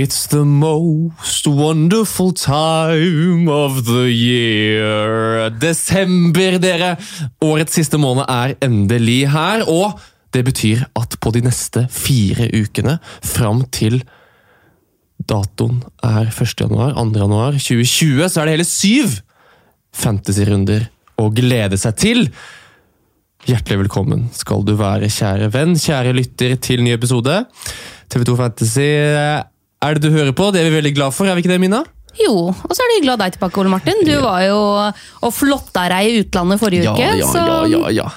It's the most wonderful time of the year. Desember, dere! Årets siste måned er endelig her, og det betyr at på de neste fire ukene, fram til datoen er 1. januar, 2. januar 2020, så er det hele syv fantasyrunder å glede seg til. Hjertelig velkommen skal du være, kjære venn, kjære lytter, til ny episode. TV2 Fantasy er det du hører på. Det er vi veldig glad for, er vi ikke det, Mina? Jo, og så er det hyggelig å ha deg tilbake, Ole Martin. Du var jo og flotta deg i utlandet forrige Ja, uke. ja, så ja, ja, ja.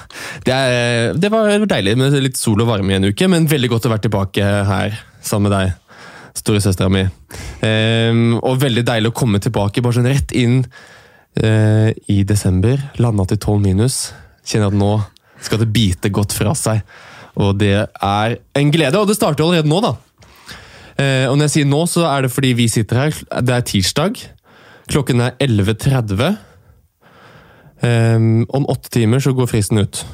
Det, er, det var deilig med litt sol og varme i en uke, men veldig godt å være tilbake her sammen med deg, storesøstera mi. Um, og veldig deilig å komme tilbake bare sånn rett inn uh, i desember. Landa til 12 minus. Kjenner at nå skal det bite godt fra seg. Og det er en glede, og det starter allerede nå, da. Eh, og når jeg sier nå, så er det fordi vi sitter her. Det er tirsdag. Klokken er 11.30. Ehm, om åtte timer så går fristen ut.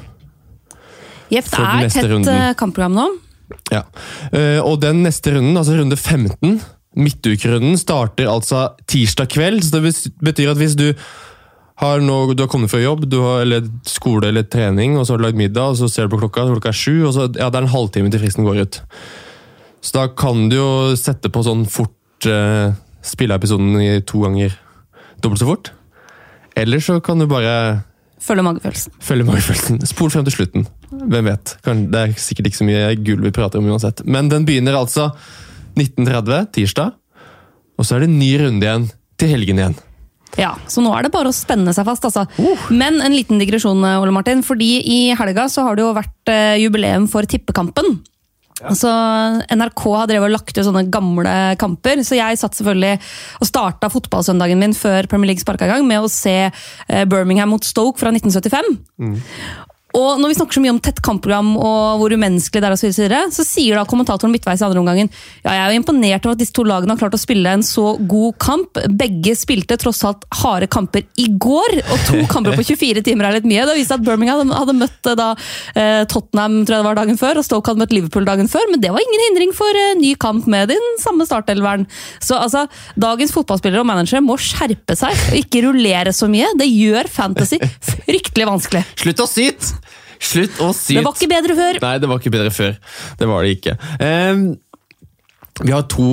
Jepp, det er tett runden. eh, kampprogram nå. Ja. Eh, og den neste runden, altså runde 15, midtukerunden, starter altså tirsdag kveld. Så det betyr at hvis du har, nå, du har kommet fra jobb, du har, eller skole eller trening, og så har du lagd middag, og så ser du på klokka, klokka er sju, og så ja, det er en halvtime til fristen går ut. Så da kan du jo sette på sånn fort eh, Spille episoden i to ganger dobbelt så fort. Eller så kan du bare Følge magefølelsen. Følge magefølelsen. Spol frem til slutten. Hvem vet? Det er sikkert ikke så mye gull vi prater om uansett. Men den begynner altså 1930, tirsdag. Og så er det en ny runde igjen til helgen igjen. Ja, Så nå er det bare å spenne seg fast. altså. Men en liten digresjon, Ole Martin. fordi i helga så har det jo vært eh, jubileum for Tippekampen. Så NRK har drevet og lagt ut sånne gamle kamper, så jeg satt selvfølgelig og starta fotballsøndagen min før Premier League sparka i gang med å se eh, Birmingham mot Stoke fra 1975. Og når vi snakker så mye om tett kampprogram og hvor umenneskelig det er, og så, videre, så sier da kommentatoren midtveis i andre omgangen ja, jeg er jo imponert over at disse to lagene har klart å spille en så god kamp. Begge spilte tross alt harde kamper i går, og to kamper på 24 timer er litt mye. Det viste at Birmingham hadde møtt eh, da, eh, Tottenham tror jeg det var dagen før, og Stoke hadde møtt Liverpool dagen før, men det var ingen hindring for eh, ny kamp med den samme startelveren. Så altså, dagens fotballspillere og managere må skjerpe seg og ikke rullere så mye. Det gjør fantasy fryktelig vanskelig. Slutt å syte! Slutt å syte! Det var ikke bedre før. Nei, det var ikke bedre før. Det var det ikke. Ehm, vi har to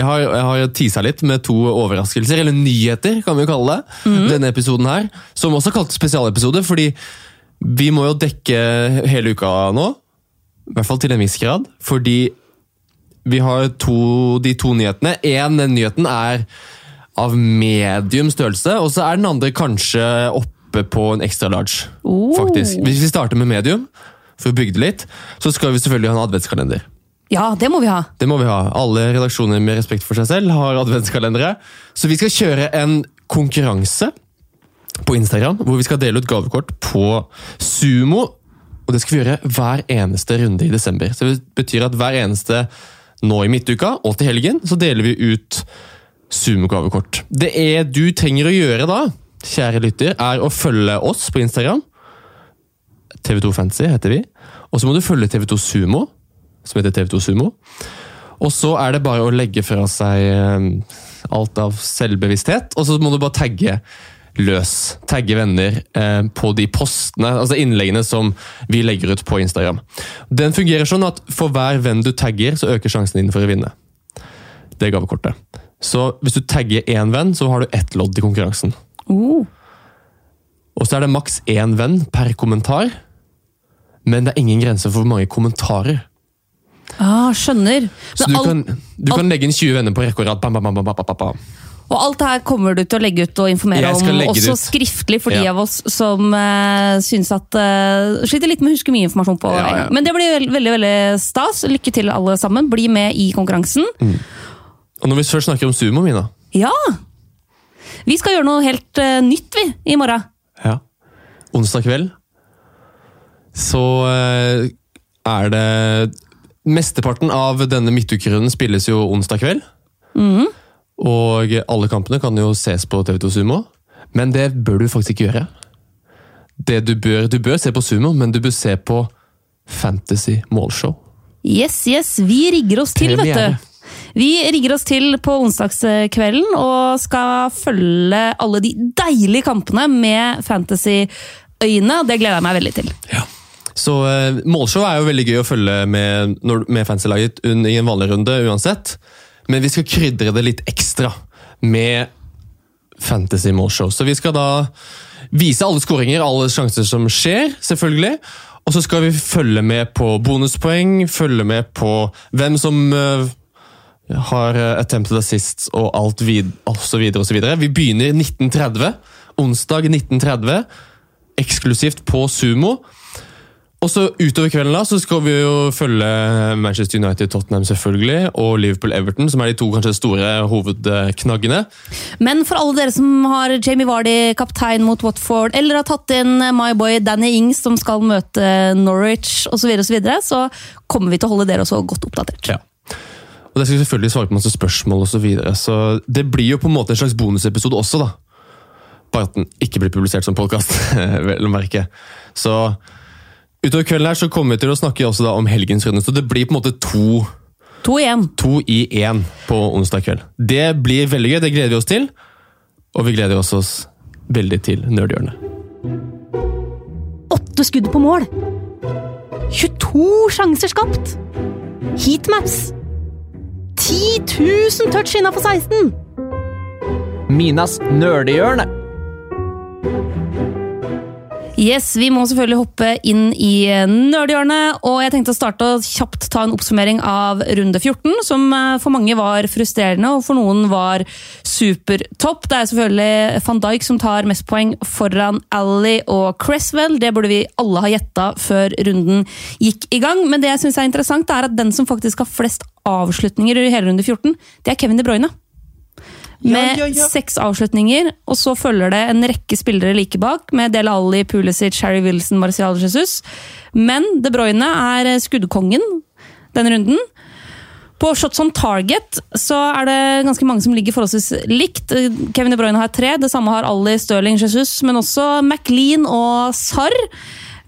jeg har, jeg har teasa litt med to overraskelser, eller nyheter, kan vi jo kalle det. Denne episoden her, som også kalt spesialepisode, fordi vi må jo dekke hele uka nå. I hvert fall til en viss grad. Fordi vi har to, de to nyhetene. Én, nyheten er av medium størrelse, og så er den andre kanskje oppe på en extra large. Oh. faktisk. Hvis vi starter med medium, for å bygge det litt, så skal vi selvfølgelig ha en adventskalender. Ja, det må vi ha. Det må vi ha. Alle redaksjoner med respekt for seg selv har adventskalendere. Så vi skal kjøre en konkurranse på Instagram, hvor vi skal dele ut gavekort på Sumo. Og det skal vi gjøre hver eneste runde i desember. Så det betyr at hver eneste nå i midtuka og til helgen, så deler vi ut Sumo-gavekort. Det er du trenger å gjøre da, kjære lytter, er å følge oss på Instagram. TV2 Fancy heter vi. Og så må du følge TV2 Sumo, som heter TV2 Sumo. Og så er det bare å legge fra seg eh, alt av selvbevissthet, og så må du bare tagge løs. Tagge venner eh, på de postene, altså innleggene som vi legger ut på Instagram. Den fungerer sånn at for hver venn du tagger, så øker sjansen din for å vinne. Det gavekortet. Så hvis du tagger én venn, så har du ett lodd i konkurransen. Oh. Og så er det maks én venn per kommentar. Men det er ingen grense for hvor mange kommentarer. Ah, skjønner. Så du alt, kan, du kan legge inn 20 venner på rekke og rad. Og alt her kommer du til å legge ut og informere om, også skriftlig for de Ja. av oss som uh, synes at uh, Sliter litt med å huske mye informasjon på Ja, ja. Men det blir veldig, veldig, veldig stas. Lykke til, alle sammen. Bli med i konkurransen. Og når vi først snakker om sumo, Mina Ja! Vi skal gjøre noe helt uh, nytt, vi, i morgen. ja. Onsdag kveld så uh, er det Mesteparten av denne midtukerunden spilles jo onsdag kveld. Og alle kampene kan jo ses på TV2 Sumo, men det bør du faktisk ikke gjøre. Det du, bør, du bør se på Sumo, men du bør se på Fantasy målshow. Yes, yes, vi rigger oss til, vet du. Vi rigger oss til på onsdagskvelden og skal følge alle de deilige kampene med fantasy-øyne. Det gleder jeg meg veldig til. Ja. Så uh, Målshow er jo veldig gøy å følge med, når, med fantasy-laget i en vanlig runde uansett. Men vi skal krydre det litt ekstra med fantasy målshow. Så vi skal da vise alle skåringer, alle sjanser som skjer, selvfølgelig. Og så skal vi følge med på bonuspoeng, følge med på hvem som uh, har attempted assists og alt vid osv. osv. Vi begynner 1930. Onsdag 1930. Eksklusivt på Sumo. Og så Utover kvelden da, så skal vi jo følge Manchester United, Tottenham selvfølgelig, og Liverpool-Everton, som er de to kanskje store hovedknaggene. Men for alle dere som har Jamie Vardy kaptein mot Watford, eller har tatt inn My Boy Danny Ings som skal møte Norwich osv., så, videre, så, videre, så kommer vi til å holde dere også godt oppdatert. Ja. Og Det skal selvfølgelig svare på masse spørsmål osv. Så, videre. så det blir jo på en måte en slags bonusepisode også, da. Bare at den ikke blir publisert som podkast, vel å merke. Så Utover kvelden her så kommer vi til å snakke også da om helgens runde, så det blir på en måte to To igjen. To i én på onsdag kveld. Det blir veldig gøy, det gleder vi oss til. Og vi gleder oss, oss veldig til Nerdhjørnet. Åtte skudd på mål! 22 sjanser skapt! Heatmaps! 10 000 touch innafor 16! Minas nerdehjørne. Yes, Vi må selvfølgelig hoppe inn i nerdhjørnet. Og jeg tenkte å starte og kjapt ta en oppsummering av runde 14, som eh, for mange var frustrerende, og for noen var supertopp. Det er selvfølgelig van Dijk som tar mest poeng foran Ally og Cresswell. Det burde vi alle ha gjetta før runden gikk i gang. Men det jeg synes er interessant, er at den som faktisk har flest avslutninger i hele runde 14, det er Kevin De Bruyne med ja, ja, ja. seks avslutninger. Og så følger det en rekke spillere like bak, med Del Alli, Pulisic, Harry Wilson, Marcial Jesus. Men De Bruyne er skuddkongen denne runden. På shots on target så er det ganske mange som ligger forholdsvis likt. Kevin De Bruyne har tre, det samme har Alli, Stirling, Jesus, men også McLean og Sarr.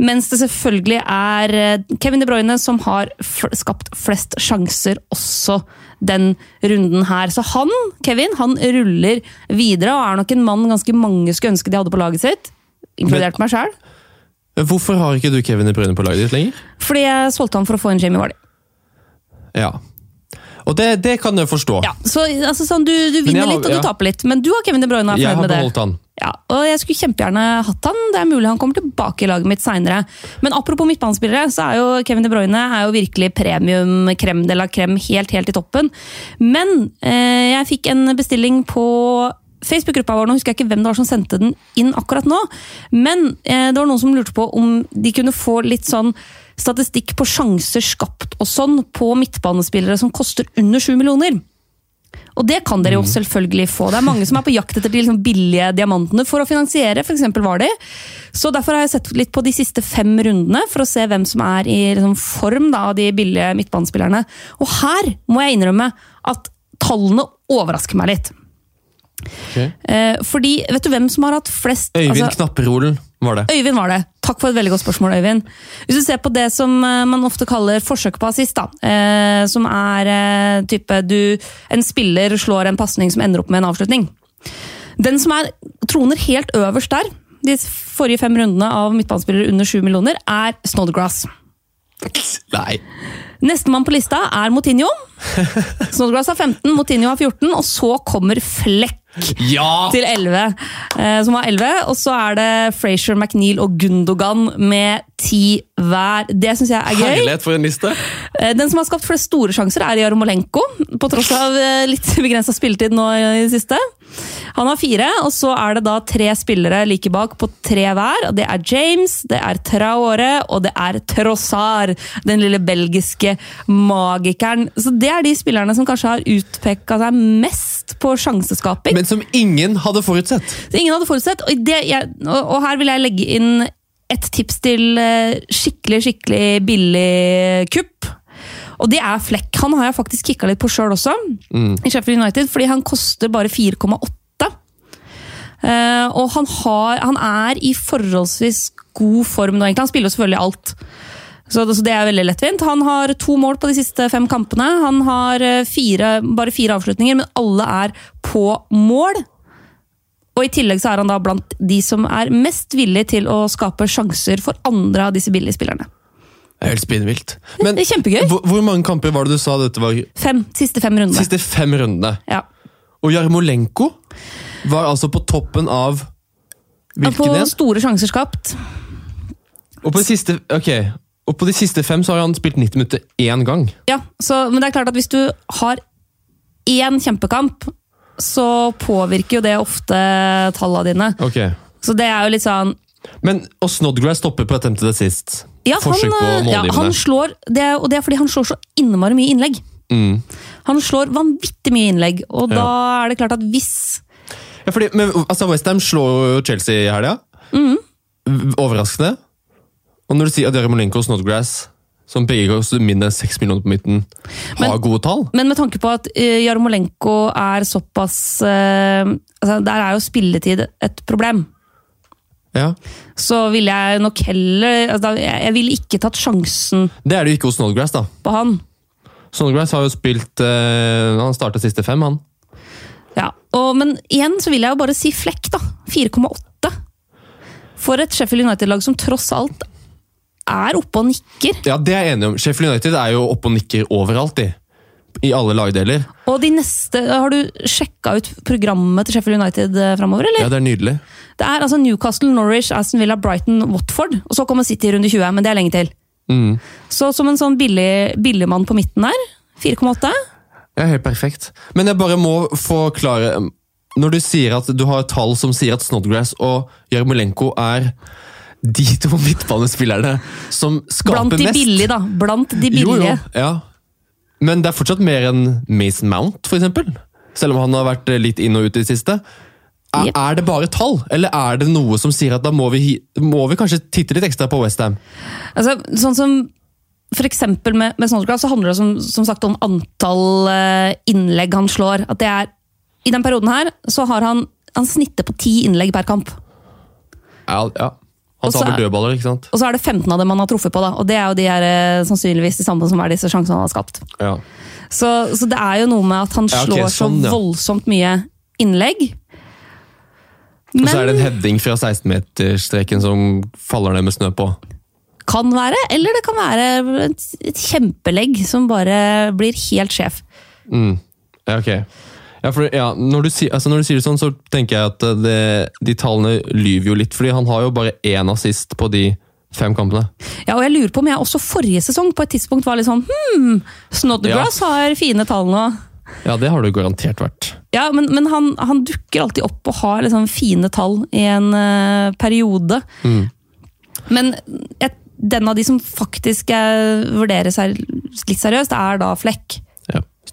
Mens det selvfølgelig er Kevin De Bruyne som har skapt flest sjanser også den runden her. Så han, Kevin, han ruller videre og er nok en mann ganske mange skulle ønske de hadde på laget sitt. Inkludert meg sjøl. Hvorfor har ikke du Kevin i Bruyne på laget ditt lenger? Fordi jeg solgte han for å få en Jamie Vardy. Ja. Og det, det, kan jeg forstå. Ja, så, altså, sånn, du, du vinner har, litt, og du taper litt, men du har Kevin De Bruyne. Jeg har beholdt han. Ja, og Jeg skulle kjempegjerne hatt han. Det er mulig han kommer tilbake i laget mitt seinere. Men apropos midtbanespillere, så er jo Kevin De Bruyne er jo virkelig premium krem de la krem helt, helt i toppen. Men eh, jeg fikk en bestilling på Facebook-gruppa vår, nå husker jeg ikke hvem det var som sendte den inn akkurat nå, men eh, det var noen som lurte på om de kunne få litt sånn statistikk på sjanser skapt og sånn på midtbanespillere som koster under 7 millioner. Og det kan dere jo mm. selvfølgelig få. Det er mange som er på jakt etter de liksom billige diamantene for å finansiere f.eks. Vardi. Så derfor har jeg sett litt på de siste fem rundene for å se hvem som er i liksom form da, av de billige midtbanespillerne. Og her må jeg innrømme at tallene overrasker meg litt. Okay. Eh, fordi, vet du hvem som har hatt flest Øyvind altså, Knapperolen var det. Øyvind var det. Takk for et veldig godt spørsmål, Øyvind. Hvis du ser på det som eh, man ofte kaller forsøk på assist, da, eh, som er eh, type du En spiller slår en pasning som ender opp med en avslutning. Den som er, troner helt øverst der, de forrige fem rundene av midtbanespillere under sju millioner, er Snodgrass. Nei. Nestemann på lista er Motinho. Snodgrass har 15, Motinho har 14, og så kommer Flekk ja! til 11. Eh, som har 11. Og så er det Frazier, McNeil og Gundogan med ti hver. Det syns jeg er gøy. Herlighet for en liste! Eh, den som har skapt flest store sjanser, er Jarmolenko. På tross av eh, litt begrensa spilletid nå i det siste. Han har fire, og så er det da tre spillere like bak på tre hver. og Det er James, det er Traore og det er Trossar. Den lille belgiske magikeren. Så det er de spillerne som kanskje har utpeka seg mest på sjanseskaping. Men som ingen hadde forutsett! Ingen hadde forutsett, og, det, jeg, og her vil jeg legge inn et tips til eh, skikkelig, skikkelig billig kupp. Og det er Flekk. Han har jeg faktisk kikka litt på sjøl også, mm. i Sheffield United, fordi han koster bare 4,8. Uh, eh, og han, har, han, er i forholdsvis god form nå, egentlig. Han spiller jo selvfølgelig alt. Så det, er veldig lettvint. Han har to mål på de siste fem kampene. Han har eh, fire, bare fire avslutninger, men alle er på mål. Og I tillegg så er han da blant de som er mest villige til å skape sjanser for andre av disse billige spillerne. Det er helt spinnvilt. Men Det er kjempegøy. hvor, hvor mange kamper var det du sa dette var? Fem, Siste fem rundene. Siste fem rundene. Ja. Og Jarmolenko var altså på toppen av På hvilken en? store sjanser skapt. Og på de siste, ok. Og på de siste fem så har han spilt 90 minutter én gang. Ja, så, Men det er klart at hvis du har én kjempekamp, så påvirker jo det ofte tallene dine. Okay. Så det er jo litt sånn Men og Snodgrass stopper på attempt to assist. ja, han, Forsøk på ja, han slår, det Og det er fordi han slår så innmari mye innlegg. Mm. Han slår vanvittig mye innlegg, og Ja. da er det klart at hvis Ja, fordi, men, altså Westham slår jo Chelsea i helga. V- Overraskende. Og når du sier at Jarmolenko og Snodgrass, som begge koster mindre enn 6 millioner på midten, har Men- gode tall Men med tanke på at uh, Jarmolenko er såpass eh, altså Der er jo spilletid et problem. ja. Så ville jeg nok heller altså, Jeg ville ikke tatt sjansen Det er det jo ikke hos Snodgrass, da. på han. Snodgrass har jo spilt eh, Han starta siste fem, han. Ja, og, Men igjen så vil jeg jo bare si flekk, da. 4,8. For et Sheffield United-lag som tross alt er oppe og nikker. Ja, det er jeg enig om. Sheffield United er jo oppe og nikker overalt, de. I alle lagdeler. Og de neste Har du sjekka ut programmet til Sheffield United eh, framover, eller? Ja, det er nydelig. Det er altså Newcastle, Norwich, Aston Villa, Brighton, Watford. Og så kommer City i runde 20, men det er lenge til. Mm. Så som en sånn billig, billigmann på midten der, 4,8 Ja, helt perfekt. Men jeg bare må forklare Når du sier at du har tall som sier at Snodgrass og Jarmolenko er de to midtbanespillerne som skaper Blant de mest billige, da. Blant de billige. Jo, jo, ja. Men det er fortsatt mer enn Mason Mount, eksempel. Selv om han har vært litt inn og ut i det siste. Er, yep. er det bare tall, eller er det noe som sier at da må vi, må vi kanskje titte litt ekstra på Westham? Altså, sånn som for eksempel med, med Snodgrass så handler det som, som sagt om antall eh, innlegg han slår. At det er, I den perioden her så har han, han snittet på ti innlegg per kamp. Ja, ja. Han tar vel er- dødballer, ikke sant? Og så er det 15 av dem han har truffet på, da, og det er jo de her, eh, sannsynligvis de samme som er disse sjansene han har skapt. Ja. Så, så det er jo noe med at han Ja, okay, slår sånn, så voldsomt mye innlegg. Og så er det en Men heading fra 16-meterstreken som faller ned med snø på. kan være, eller det kan være et, et kjempelegg som bare blir helt sjef. Mm. Ja, ok. Ja, for, ja, når, du sier, altså når du sier det sånn, så tenker jeg at det, de tallene lyver jo litt, fordi han har jo bare én assist på de fem kampene. Ja, og jeg lurer på om jeg også forrige sesong på et tidspunkt var litt sånn hmm, Snodgrass har fine tall nå. Ja, det har jo garantert vært. Ja, men, men han, han dukker alltid opp og har liksom fine tall i en uh, periode. Mm. Men et, den av de som faktisk vurderes litt seriøst, er da Flekk.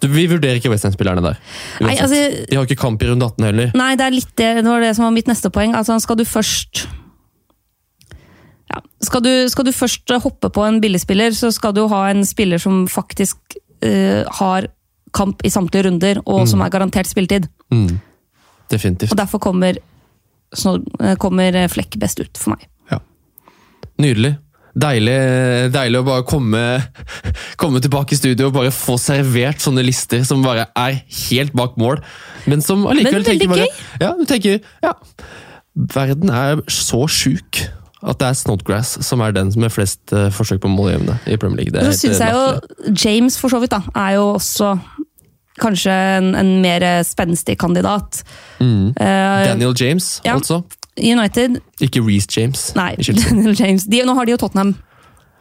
Ja. Vi vurderer ikke Westham-spillerne der. Nei, altså- De har ikke kamp i runde 18 heller. Nei, det er litt det, det var det som var mitt neste poeng. Altså, skal du først ja, skal, du, skal du først hoppe på en billigspiller, så skal du ha en spiller som faktisk uh, har kamp i samtlige runder, og som er garantert spilletid. Mm. Definitivt. Og derfor kommer, eh, kommer Flekk best ut for meg. Nydelig. Deilig, deilig å bare komme, komme tilbake i studio og bare få servert sånne lister som bare er helt bak mål, men som allikevel Men tenker bare Ja, du tenker Ja. Verden er så sjuk at det er Snodgrass som er den som har flest eh, forsøk på måljevne i Premier League. Det syns jeg jo. James for så vidt da, er jo også kanskje en, en mer spenstig kandidat. mm. Uh, Daniel James, ja. altså. United Ikke Reece James. Nei. Daniel James. De, nå har de jo Tottenham.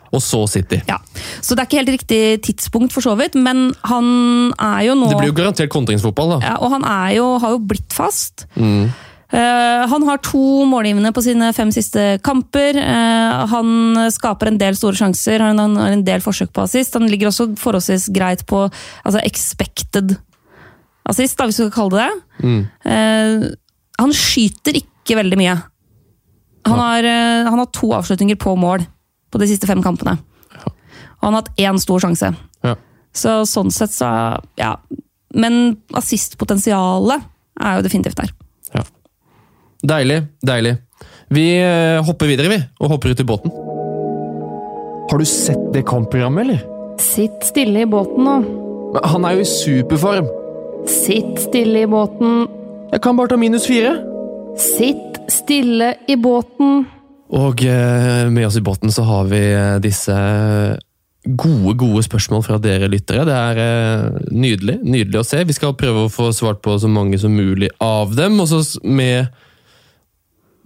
Og så City. Ja. Så det er ikke helt riktig tidspunkt, for så vidt, men han er jo nå Det blir jo garantert kontringsfotball, da. ja, Og han jo, har jo blitt fast. Mm. Uh, han har to målgivende på sine fem siste kamper. Uh, han skaper en del store sjanser, han har en del forsøk på assist. Han ligger også forholdsvis greit på altså expected assist, da, hvis vi skal kalle det det. Mm. Uh, han skyter ikke veldig mye. Han har, eh, han har to avslutninger på mål på de siste fem kampene. Og han har hatt én stor sjanse. Ja. Så sånn sett så Ja. Men assistpotensialet er jo definitivt der. Deilig, deilig. Vi eh, hopper videre, vi, og hopper ut i båten. Har du sett det kampprogrammet, eller? Sitt stille i båten nå. Men Han er jo i superform! Sitt stille i båten. Jeg kan bare ta minus fire. Sitt stille i båten. Og eh, med oss i båten så har vi eh, disse gode, gode spørsmål fra dere lyttere. Det er eh, nydelig, nydelig å se. Vi skal prøve å få svart på så mange som mulig av dem, og så med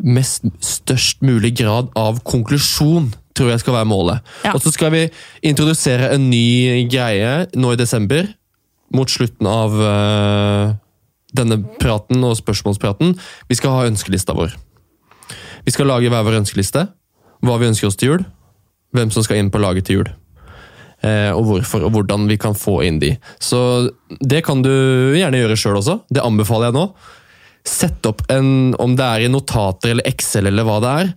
mest, størst mulig grad av konklusjon, tror jeg skal være målet. Ja. Og så skal vi introdusere en ny greie nå i desember, mot slutten av denne praten og spørsmålspraten. Vi skal ha ønskelista vår. Vi skal lage hver vår ønskeliste. Hva vi ønsker oss til jul. Hvem som skal inn på laget til jul. Eh, og hvorfor, og hvordan vi kan få inn de. Så det kan du gjerne gjøre sjøl også. Det anbefaler jeg nå. Sett opp en, om det er i notater eller Excel eller hva det er.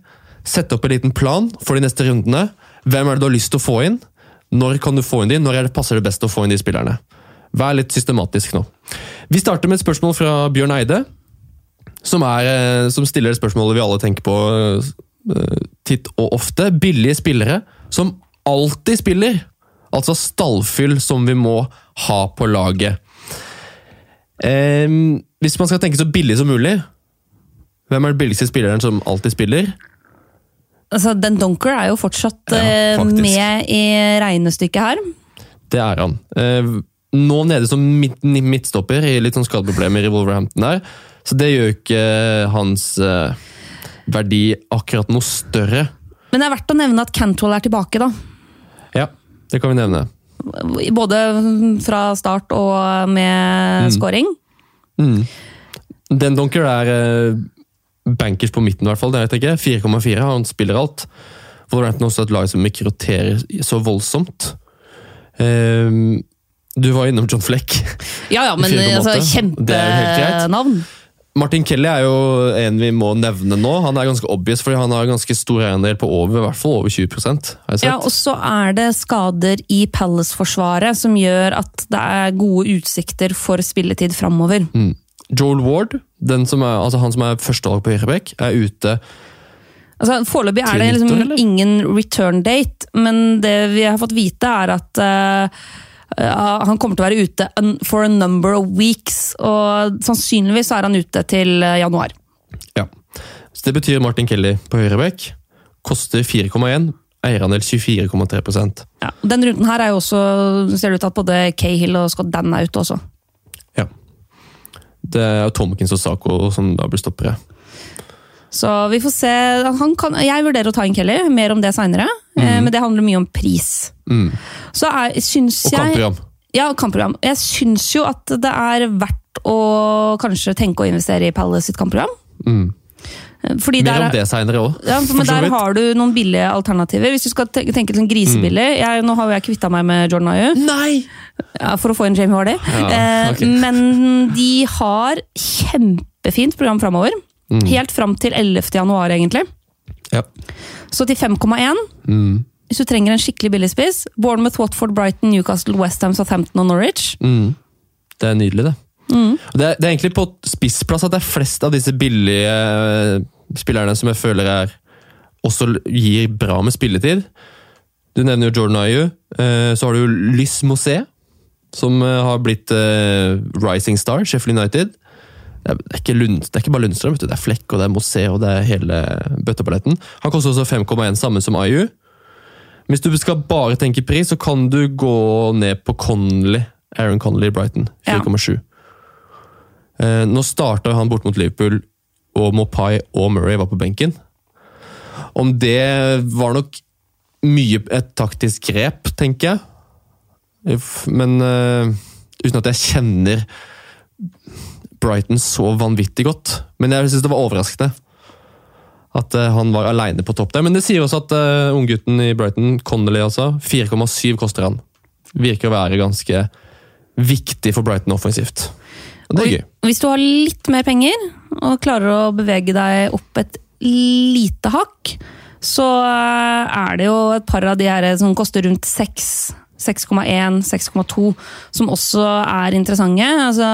Sett opp en liten plan for de neste rundene. Hvem er det du har lyst til å få inn? Når kan du få inn de? Når er passer det best å få inn de spillerne? Vær litt systematisk nå. Vi starter med et spørsmål fra Bjørn Eide som, er, eh, som stiller det spørsmålet vi alle tenker på eh, titt og ofte. Billige spillere som alltid spiller. Altså stallfyll som vi må ha på laget. Em, hvis man skal tenke så billig som mulig, hvem er den billigste spilleren som alltid spiller? Altså, Den Donker er jo fortsatt Ja, eh, med i regnestykket her. Det er han. Eh, nå nede som midt, midtstopper i litt sånn skadeproblemer i Wolverhampton der, så det gjør ikke hans eh, verdi akkurat noe større. Men det er verdt å nevne at Cantwell er tilbake, da. Ja, det kan vi nevne. Både fra start og med scoring. Den Donker er eh, bankers på midten, i hvert fall. Det vet jeg ikke. 4,4. Han spiller alt. Wolverhampton er også et lag som ikke roterer så voldsomt. Ehm, du var innom John Fleck. Ja, ja, men 4,8. altså, kjempenavn. Martin Kelly er jo en vi må nevne nå. Han er ganske obvious, fordi han har ganske stor eiendel på over, i hvert fall over 20 har. Ja, og så er det skader i Palace-forsvaret som gjør at det er gode utsikter for spilletid framover. Mm. Joel Ward, den som er, altså han som er førstevalg på høyrebekk, er ute. Altså, Foreløpig er det liksom ingen return date, men det vi har fått vite, er at eh, eh, han kommer til å være ute for a number of weeks, og sannsynligvis så er han ute til eh, januar. Ja. Så Det betyr Martin Kelly på høyreback. Koster 4,1. Eierandel 24,3% Ja. Den runden her er jo også, ser det ut til at både Cahill og Scott Dan er ute også. Ja. Det er Tomkins og Sako som da blir stoppere. Så vi får se. Han kan, jeg vurderer å ta inn Kelly, mer om det seinere. Men det handler mye om pris. Mm. Så er, syns Og jeg kampprogram. Ja, kampprogram. Jeg syns jo at det er verdt å kanskje tenke å investere i Palace sitt kampprogram. Mm. Fordi Mer der, om det seinere òg. ja, men der har du noen billige alternativer. Hvis du skal tenke, sånn grisebillig jeg, Nå har jo jeg kvitta meg med Jordan Ayu. Nei! ja, for å få inn Jamie Hardy. Ja, eh. Men de har kjempefint program framover. Mm. Helt fram til 11. januar, egentlig. Ja. Så til 5,1. Mm. Hvis du trenger en skikkelig billigspiss. Bournemouth, Watford, Brighton, Newcastle, Westham, Southampton og Norwich. Mm. Det er nydelig, det. Mm. Det, er, det er egentlig på spissplass at det er flest av disse billige eh, spillerne som jeg føler er også gir bra med spilletid. Du nevner jo Jordan Ayew. Eh, så har du Lys Mosé, som eh, har blitt rising star, Sheffield United. Det er, ikke Lund, det er ikke bare Lundstrøm, det er Flekk og det er Mosé og det er hele bøtteballetten. Han koster også 5,1, samme som IU. Hvis du skal bare tenke pris, så kan du gå ned på Connolly. Aaron Connolly i Brighton. Ja. 4,7. Eh, nå starta han bort mot Liverpool, og Mopai og Murray var på benken. Om det var nok mye et taktisk grep, tenker jeg. Men uh, uten at jeg kjenner Brighton så vanvittig godt. Men jeg syns det var overraskende at eh, han var aleine på topp der. Men det sier også at uh, unggutten i Brighton, Connolly altså, 4,7 koster han. Virker å være ganske viktig for Brighton offensivt. Og det er gøy. Hvis du har litt mer penger, og klarer å bevege deg opp et lite hakk, så eh, er det jo et par av de her som koster rundt 6. 6,1, 6,2, som også er interessante. Altså,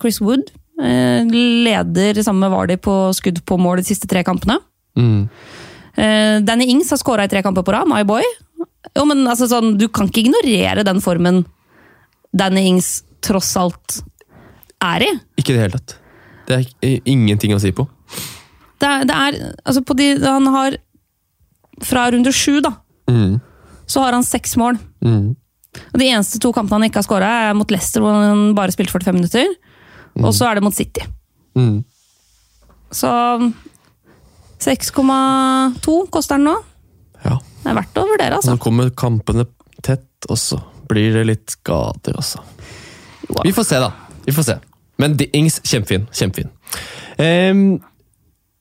Chris Wood leder sammen med Vardi på skudd på mål de siste tre kampene. Mm. Eh, Danny Ings har skåra i tre kamper på rad, my boy. Jo, men altså sånn, Du kan ikke ignorere den formen Danny Ings tross alt er i. Ikke i det hele tatt. Det er ingenting å si på. Det er, det er altså på de, Han har Fra runde sju, da, Mm. så har han seks mål. Mm. Og De eneste to kampene han ikke har skåra, er mot Leicester, hvor han bare spilte 45 minutter. Og så er det mot City. Mm. Så 6,2 koster den nå. Ja. Det er verdt å vurdere, altså. Nå kommer kampene tett, og så blir det litt skader, altså. Vi får se, da. Vi får se. Men Ings, kjempefin. Kjempefin. Um,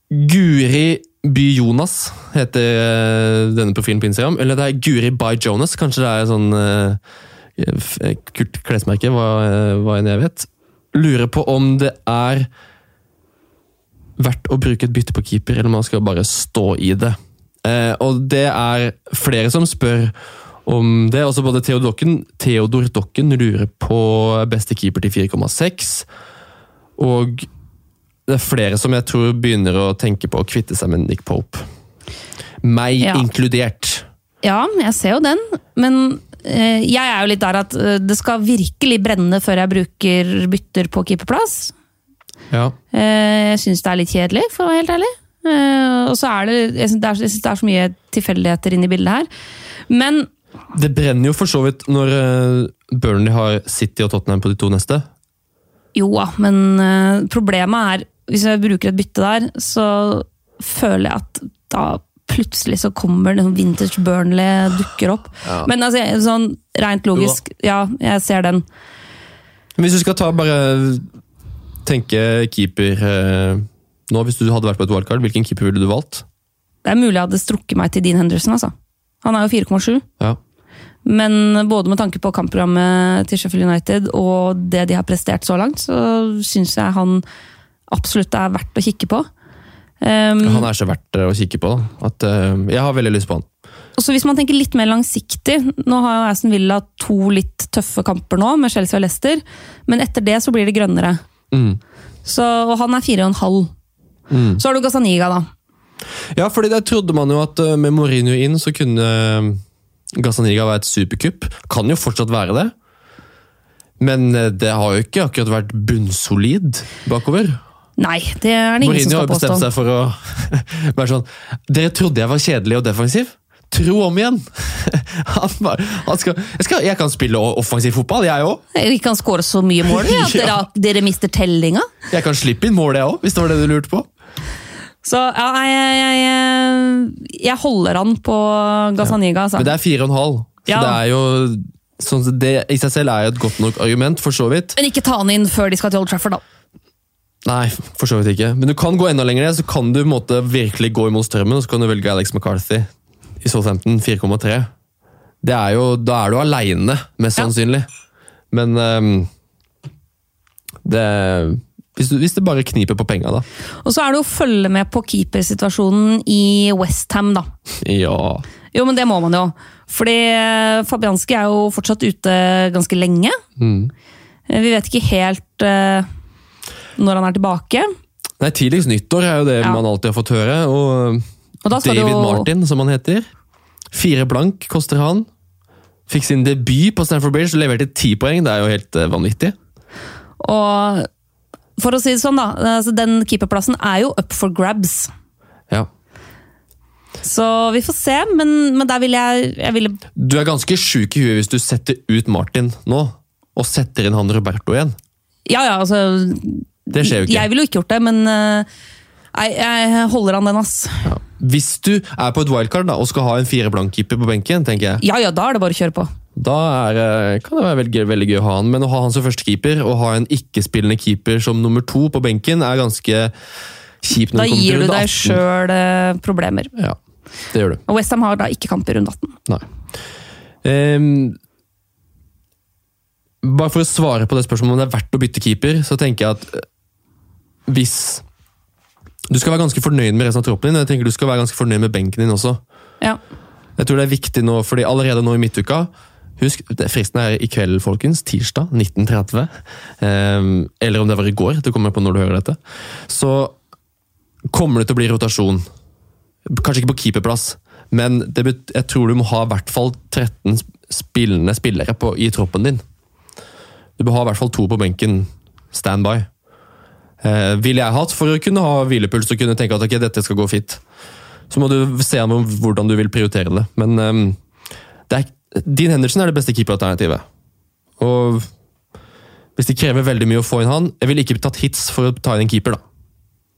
Guri By Jonas heter eh, denne profilen på Instagram. Eller det er Guri by Jonas. Kanskje det er sånn uh, eh, kult klesmerke, hva, eh, hva enn jeg vet. Lurer på om det er verdt å bruke et bytte på keeper, eller om man skal bare stå i det. Eh, og det er flere som spør om det. Også både Theodor Dokken, Theodor Dokken lurer på beste keeper til 4,6. Og det er flere som jeg tror begynner å tenke på å kvitte seg med Nick Pope. Meg Ja. inkludert. Ja, jeg ser jo den, men jeg er jo litt der at eh, det skal virkelig brenne før jeg bruker bytter på keeperplass. Ja. Eh, jeg syns det er litt kjedelig, for å være helt ærlig. Eh, og så er det jeg syns det, er- synes det er så mye tilfeldigheter inne i bildet her. Men Det brenner jo for så vidt når eh, Burnley har City og Tottenham på de to neste. jo da, men eh, problemet er Hvis jeg bruker et bytte der, så føler jeg at da plutselig så kommer det sånn vintage Burnley dukker opp. Men altså, sånn rent logisk, ja, jeg ser den. Hvis du skal ta bare tenke keeper eh, nå, hvis du hadde vært på et wildcard, hvilken keeper ville du valgt? Det er mulig jeg hadde strukket meg til Dean Henderson, altså. Han er jo 4,7. Ja. Men både med tanke på kampprogrammet til Sheffield United og det de har prestert så langt, så syns jeg han absolutt er verdt å kikke på. Um, Han er så verdt eh, å kikke på. At, uh, jeg har veldig lyst på han. og så Hvis man tenker litt mer langsiktig Nå har jo Aston Villa to litt tøffe kamper nå, med Chelsea og Leicester. Men etter det så blir det grønnere. Mm. Så, og han er 4,5. Mm. Så har du Gazaniga, da. Ja, fordi der trodde man jo at eh, med Mourinho inn, så kunne Gazaniga være et superkupp. Kan jo fortsatt være det. Men det har jo ikke akkurat vært bunnsolid bakover. Nei, det er det ingen Mourinho som har skal bestemt påstå. seg for å være sånn Dere trodde jeg var kjedelig og defensiv? Tro om igjen! Han bare, han skal, jeg, skal, jeg kan spille offensiv fotball, jeg òg. Vi kan skåre så mye mål at ja. dere, dere mister tellinga. Jeg kan slippe inn mål, jeg òg, hvis det var det du lurte på. Så ja, jeg, jeg, jeg holder han på Gazaniga, altså. Men det er fire og en halv. Så Ja. det er jo sånn, Det i seg selv er jo et godt nok argument, for så vidt. Men ikke ta han inn før de skal til Old Trafford, da. Nei, for så vidt ikke. Men du kan gå enda lenger så kan du måte virkelig gå imot strømmen, og så kan du velge Alex McCarthy i Southampton 4,3. Det er jo, Da er du aleine, mest Ja. sannsynlig. Men um, det hvis, du, hvis det bare kniper på penga, da. Og så er det å følge med på keepersituasjonen i Westham, da. Ja. Jo, men det må man jo. Fordi eh, Fabianski er jo fortsatt ute ganske lenge. Mm. Eh, Vi vet ikke helt eh, når han er tilbake. Nei, Tidligst nyttår er jo det Ja. man alltid har fått høre. Og Og David jo, Martin, som han heter. Fire blank koster han. Fikk sin debut på Stanford Bridge og leverte ti poeng. Det er jo helt eh, vanvittig. Og for å si det sånn, da. Altså, den keeperplassen er jo up for grabs. Ja. Så vi får se, men, men der vil jeg, jeg ville Du er ganske sjuk i huet hvis du setter ut Martin nå, og setter inn han Roberto igjen. Ja, ja, altså Det skjer jo ikke. Jeg ville jo ikke gjort det, men eh, Nei, jeg holder an den, ass. Ja. Hvis du er på et wildcard da, og skal ha en fire blank-keeper på benken, tenker jeg, Ja ja, da er det bare å kjøre på. da er, eh, kan det være veldig, veldig gøy å ha han. Men å ha han som første keeper, og ha en ikke-spillende keeper som nummer to på benken, er ganske kjipt. Da gir du deg 18. sjøl problemer. Ja, det gjør du. Og Westham har da ikke kamp i runde 18. Nei. Um, bare for å svare på det spørsmålet om det er verdt å bytte keeper, så tenker jeg at eh, hvis Du skal være ganske fornøyd med resten av troppen din, jeg tenker du skal være ganske fornøyd med benken din også. Ja. Jeg tror det er viktig nå, fordi allerede nå i midtuka Husk, fristen er i kveld, folkens. Tirsdag 19.30. Ehm, eller om det var i går. Det kommer på når du hører dette. Så kommer det til å bli rotasjon Kanskje ikke på keeperplass, men jeg tror du må ha i hvert fall 13 spillende spillere på, i troppen din. Du bør ha i hvert fall to på benken standby. Eh, ville jeg hatt for å kunne ha hvilepuls og kunne tenke at ok, dette skal gå fint. Så må du se an hvordan du vil prioritere det. Men ehm, det er, Dean Henderson er det beste keeperalternativet. Og hvis det krever veldig mye å få inn han Jeg ville ikke tatt hits for å ta inn en keeper, da.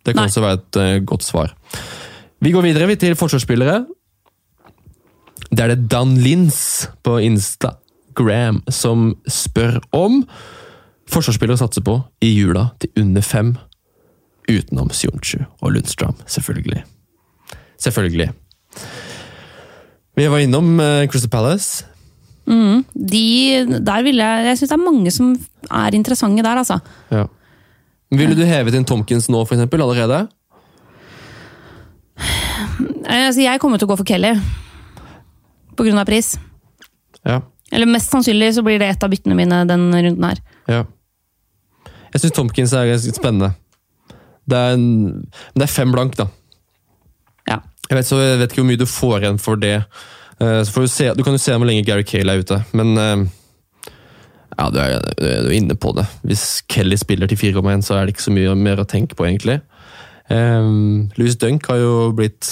Det kan Nei. også være et uh, godt svar. Vi går videre vi, til forsvarsspillere. Det er det Dan Lins på Instagram som spør om forsvarsspillere å satse på i jula til under fem. Utenom Sionchu og Lundstrøm, selvfølgelig. Selvfølgelig. Vi var innom eh, Crystal Palace. De, der vil jeg jeg syns det er mange som er interessante der, altså. Ja. Ville du hevet inn Tomkins nå, for eksempel, allerede? Eh, altså, Jeg kommer til å gå for Kelly. På grunn av pris. Ja. Eller mest sannsynlig så blir det et av byttene mine den runden her. ja. Jeg syns Tomkins er ganske spennende. Det er, en, det er fem blank, da. Ja. Jeg vet, så jeg vet ikke hvor mye du får igjen for det. Eh, Så får du, se, du kan jo se hvor lenge Gary Cale er ute, men eh, ja, du er, du er inne på det. Hvis Kelly spiller til 4,1, så er det ikke så mye mer å tenke på, egentlig. Um, Louis Dunk har jo blitt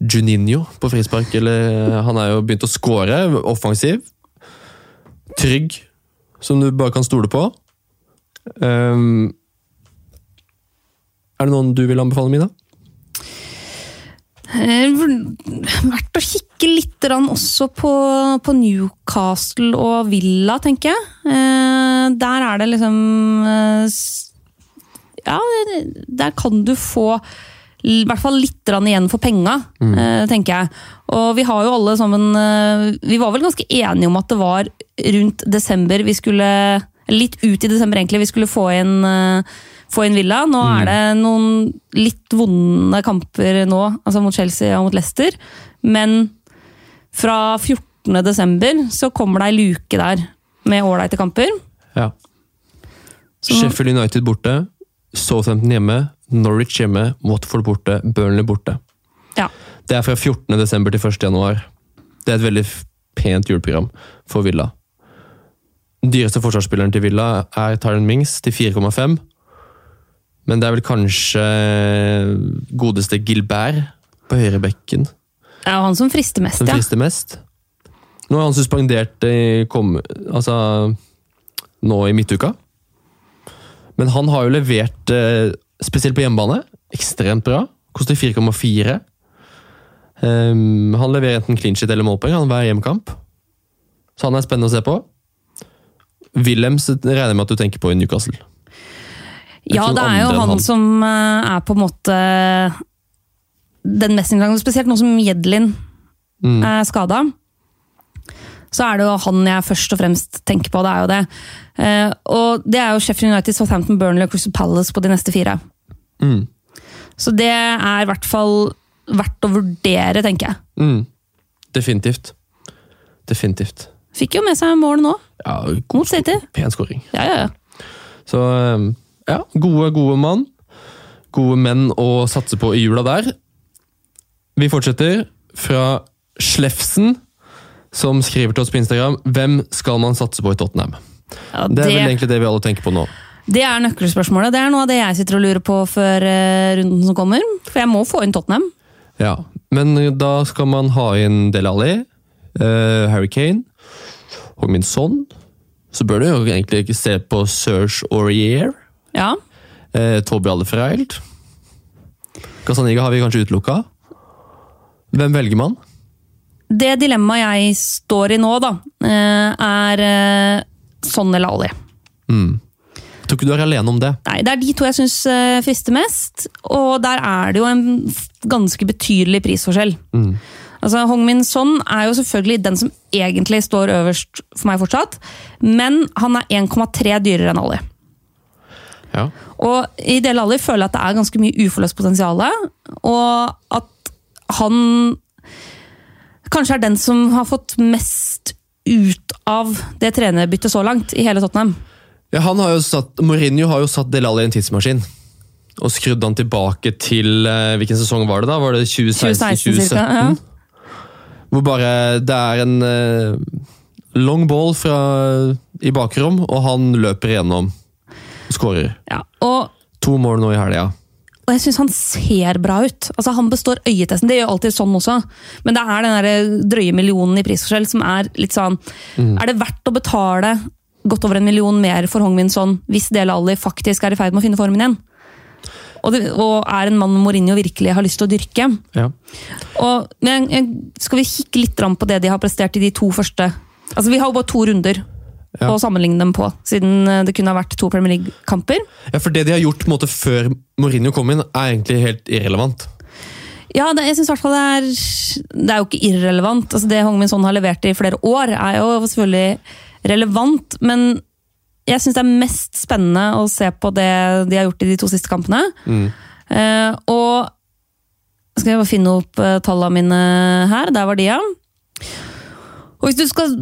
Juninho på frispark. Eller han er jo begynt å score, offensiv. Trygg, som du bare kan stole på. Um, er det noen du vil anbefale, Mina? Eh, Verdt å kikke litt også på, på Newcastle og Villa, tenker jeg. Eh, Der er det liksom eh, Ja, der kan du få i hvert fall litt igjen for penga, mm. tenker jeg. Og vi har jo alle sammen Vi var vel ganske enige om at det var rundt desember vi skulle Litt ut i desember, egentlig, vi skulle få inn eh, få inn Villa. Nå er det noen litt vonde kamper nå, altså mot Chelsea og mot Leicester. Men fra 14. desember så kommer det ei luke der med ålreite kamper. Ja. Så- Sheffield United borte, Southampton hjemme, Norwich hjemme, Watford borte, Burnley borte. Ja. Det er fra 14. desember til 1. januar. Det er et veldig pent juleprogram for Villa. Dyreste forsvarsspilleren til Villa er Tyron Mings til 4,5. Men det er vel kanskje godeste Gilbert på høyrebekken Det er jo han som frister mest, som ja. frister mest. Nå er han suspendert i kom, altså, nå i midtuka. Men han har jo levert, eh, spesielt på hjemmebane, ekstremt bra. Koster 4,4. Um, han leverer enten clean shit eller målpoeng han hver hjemmekamp. Så han er spennende å se på. Wilhelms regner jeg med at du tenker på i Newcastle. Ja, det er jo han, han. som eh, er på en måte den mest inngangen. Spesielt nå som Jedlin Mm. er skada. Så er det jo han jeg først og fremst tenker på. det er jo det. Eh, og det er jo Sheffield United, Southampton, Burnley og Crystal Palace på de neste fire. Mm. Så det er i hvert fall verdt å vurdere, tenker jeg. Mm. Definitivt. Definitivt. Fikk jo med seg mål nå, Ja, god, City. pen skåring. Ja, ja, ja. Så um, ja, gode, gode mann. Gode menn å satse på i jula der. Vi fortsetter fra Slefsen, som skriver til oss på Instagram Hvem skal man satse på i Tottenham? ja Det er vel egentlig det vi alle tenker på nå. det er nøkkelspørsmålet. Det er noe av det jeg sitter og lurer på før eh, runden som kommer. For jeg må få inn Tottenham. Ja, Men da skal man ha inn Del Alli, uh, Harry Kane og min son. Så bør du jo egentlig ikke se på Serge Aurier. Ja, Eh, Toby Alderfreild. Casaniga har vi kanskje utelukka. Hvem velger man? Det dilemmaet jeg står i nå, da, eh, er eh, sånn eller Ali. Jeg tror ikke du er alene om det. Nei, Det er de to jeg syns frister mest, og der er det jo en ganske betydelig prisforskjell. Altså, Hongmin Son er jo selvfølgelig den som egentlig står øverst for meg fortsatt, men han er 1,3 dyrere enn Ali. Ja. Og i Del Ali føler jeg at det er ganske mye uforløst potensial, og at han kanskje er den som har fått mest ut av det trenerbyttet så langt i hele Tottenham. Ja, han har jo satt, Mourinho har jo satt Del Alli i en tidsmaskin. og skrudde han tilbake til eh, Hvilken sesong var det da? Var det 2016 2016-2017? ja. Hvor bare det er en eh, long ball fra, i bakrom, og han løper igjennom og skårer. Ja, og To mål nå i helga. Og jeg syns han ser bra ut. Altså Han består øyetesten. Det gjør alltid sånn også. Men det er den der drøye millionen i prisforskjell som er litt sånn Er det verdt å betale godt over en million mer for Hong Min Son hvis Dele Alli faktisk er i ferd med å finne formen igjen? Og, det, og er en mann Mourinho virkelig har lyst til å dyrke. Ja. Og, men skal vi kikke litt på det de har prestert i de to første Altså Vi har jo bare to runder Ja. å sammenligne dem på, siden det kunne ha vært to Premier League-kamper. ja, for det de har gjort måte før Mourinho kom inn, er egentlig helt irrelevant. Ja, det, jeg synes i hvert fall det er Det er jo ikke irrelevant. Altså, det Hong Min Son har levert i flere år, er jo selvfølgelig relevant. Men jeg syns det er mest spennende å se på det de har gjort i de to siste kampene. Eh, og skal jeg bare finne opp uh, tallene mine her. Der var de, ja. Og hvis du skal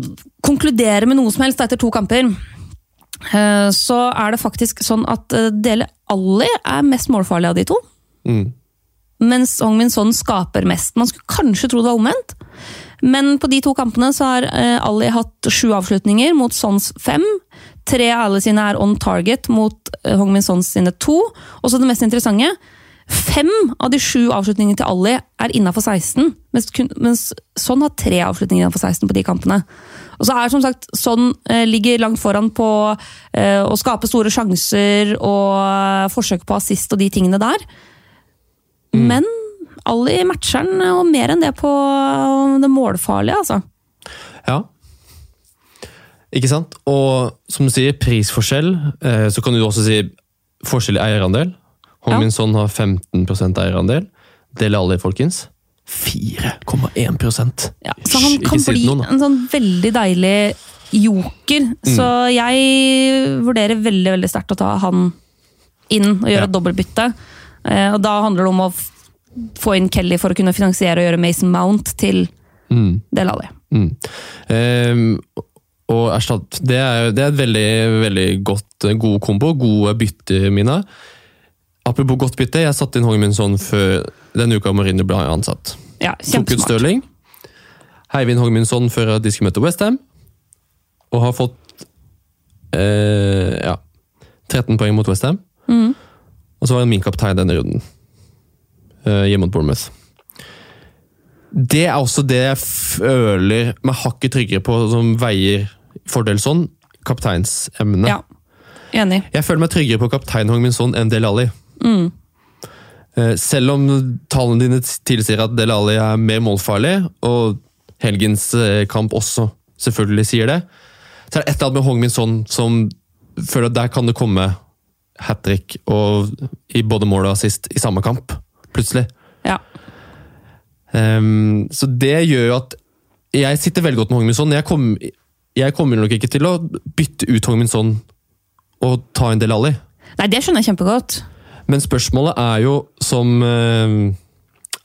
konkludere med noe som helst etter to kamper, uh, så er det faktisk sånn at Dele Alli er mest målfarlig av de to Mm. mens Hong Min Son skaper mest. Man skulle kanskje tro det var omvendt, men på de to kampene så har Ali hatt sju avslutninger mot Sons fem. Tre av alle sine er on target mot eh, Hong Min Sons sine to. Og så det mest interessante, fem av de sju avslutningene til Ali er innafor 16, mens, mens Son har tre avslutninger innafor 16 på de kampene. Og så er som sagt Son eh, ligger langt foran på eh, å skape store sjanser og eh, forsøk på assist og de tingene der. Men Ali matcher den, og mer enn det på det målfarlige, altså. Ja. Ikke sant? Og som du sier, prisforskjell. Eh, så kan du også si forskjell i eierandel. Hong Ja. Har 15 eierandel. Del alle, folkens. 4,1% Ja, så han kan bli noen, en sånn veldig deilig joker. Så jeg vurderer veldig veldig sterkt å ta han inn og gjøre Ja. et dobbeltbytte. Eh, Og da handler det om å få inn Kelly for å kunne finansiere og gjøre Mason Mount til Mm. Del Alli. Mm. Ehm, og erstatt, det er, det er et veldig, veldig godt, god kombo. Gode bytter, Mina. Apropos godt bytte, jeg satte inn Min før denne uka Mourinho ble ansatt. Ja, Tok ut. Stirling. Heiv inn Hong Min før de skulle møte Westham. Og har fått eh, ja, 13 poeng mot Westham. Mm. Og så var han min kaptein denne runden. eh, hjemme mot Bournemouth. Det er også det jeg føler meg hakket tryggere på, som veier fordel sånn. kapteinsemne. Ja, enig. Jeg føler meg tryggere på kaptein Hong Min Son enn Del Alli. Mm. Eh, Selv om tallene dine tilsier at Del Alli er mer målfarlig, og helgens eh, kamp også selvfølgelig sier det, så er det et eller annet med Hong Min Son som føler at der kan det komme hat trick og i både mål og assist i samme kamp, plutselig. Ja. Um, så det gjør jo at jeg sitter veldig godt med Hong Min Son. Jeg, kom, jeg kommer nok ikke til å bytte ut Hong Min Son og ta inn Del Alli. Nei, det skjønner jeg kjempegodt. Men spørsmålet er jo, som eh,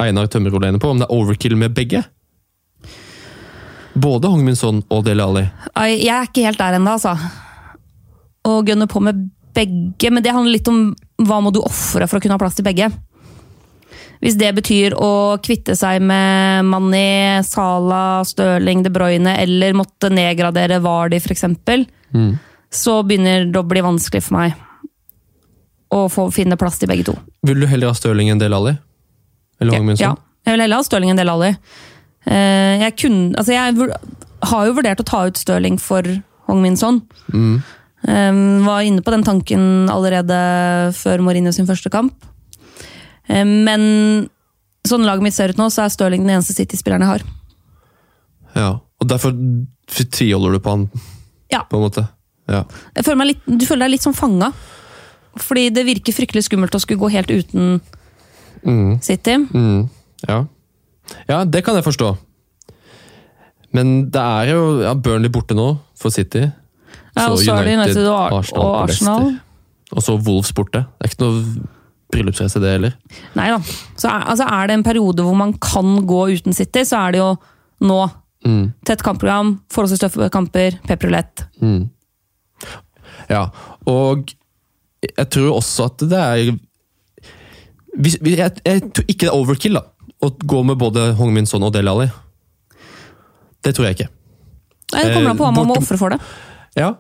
Einar Tømmerol er inne på, om det er overkill med begge. Både Hong Min Son og Dele Alli. Jeg er ikke helt der ennå, altså. Å gønne på med begge, men det handler litt om hva må du ofre for å kunne ha plass til begge. Hvis det betyr å kvitte seg med Manni, Sala, Stirling, De Bruyne, eller måtte nedgradere Vardi f.eks., Mm. så begynner det å bli vanskelig for meg å få finne plass til begge to. Vil du heller ha Stirling enn Del Alli? Eller Hong Ja, jeg vil heller ha Stirling enn Del Alli. Eh, Jeg, kunne, altså jeg har jo vurdert å ta ut Stirling for Hong Min Son. Mm. Var inne på den tanken allerede før Mourinho sin første kamp. Eh, Men sånn laget mitt ser ut nå, så er Stirling den eneste City-spilleren jeg har. Ja, og derfor tviholder du på han, Ja. på en måte? Ja. Føler litt, du føler deg litt som fanga. Fordi det virker fryktelig skummelt å skulle gå helt uten Mm. City. Mm. Ja. ja, det kan jeg forstå. Men det er jo ja, Burnley borte nå, for City. Ja, og så så United, United og, Arsenal. og Arsenal. Og så Wolves borte. Det er ikke noe bryllupsreise, det heller. Nei da. Så er, altså er det en periode hvor man kan gå uten City, så er det jo nå. Mm. Tett kampprogram, forholdsvis tøffe kamper, pepperulett. Mm. Ja, og jeg tror også at det er jeg, jeg tror ikke det er overkill da, å gå med både Hong Min Son og Dele Alli. Det tror jeg ikke. Nei, Det kommer an på hva man må ofre for det. Ja,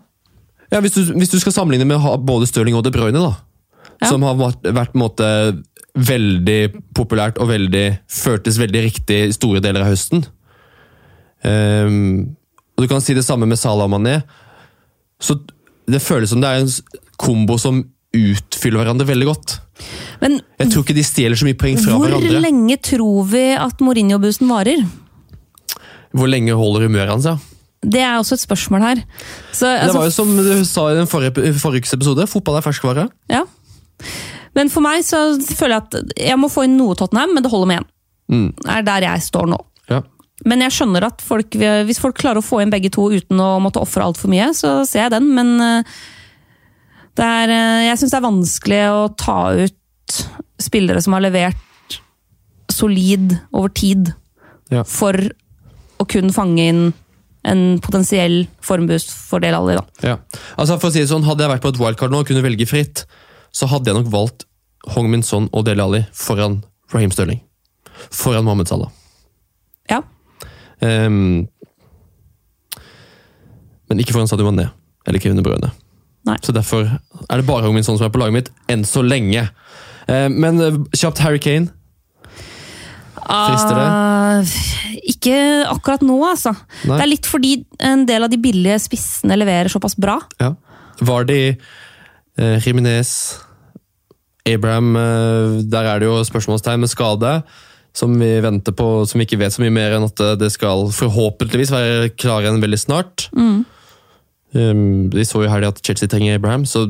ja hvis, du, hvis du skal sammenligne med både Stirling og De Bruyne, da, Ja. som har vært, vært måte veldig populært og veldig, føltes veldig riktig i store deler av høsten. Um, og Du kan si det samme med Salah og Mané. Så det føles som det er en kombo som utfyller hverandre veldig godt. Men Jeg tror ikke de stjeler så mye poeng fra hvor hverandre. lenge tror vi at Mourinho-bussen varer? Hvor lenge holder humøret hans? ja? Det er også et spørsmål her. Så, det altså, var jo som du sa i den forrige, forrige episode, fotball er ferskvare. ja. Men for meg så føler jeg at jeg må få inn noe Tottenham, men det holder med én. Mm. Er der jeg står nå. Ja. Men jeg skjønner at folk, hvis folk klarer å få inn begge to uten å måtte ofre altfor mye, så ser jeg den. Men eh, det er, eh, jeg syns det er vanskelig å ta ut spillere som har levert solid over tid, Ja. for å kun fange inn en potensiell formboost for Del Alli. Da. Ja. Altså for å si det sånn, Hadde jeg vært på et wildcard nå og kunne velge fritt, så hadde jeg nok valgt Hong Min Son og Dele Ali foran Raheem Stirling. Foran Mohammed Salah. Ja. Um, men ikke foran Sadio Mané eller Kevin De Bruyne. Nei. Så derfor er det bare Hong Min Son som er på laget mitt, enn så lenge. Um, men eh, kjapt Harry Kane. Frister det? Uh, ikke akkurat nå, altså. Nei. Det er litt fordi en del av de billige spissene leverer såpass bra. Ja. Vardy, eh, Jimenez, Abraham eh, Der er det jo spørsmålstegn med skade. Som vi venter på, som vi ikke vet så mye mer enn at eh, det skal forhåpentligvis være klar igjen veldig snart. Um, vi så jo her at Chelsea trenger Abraham, så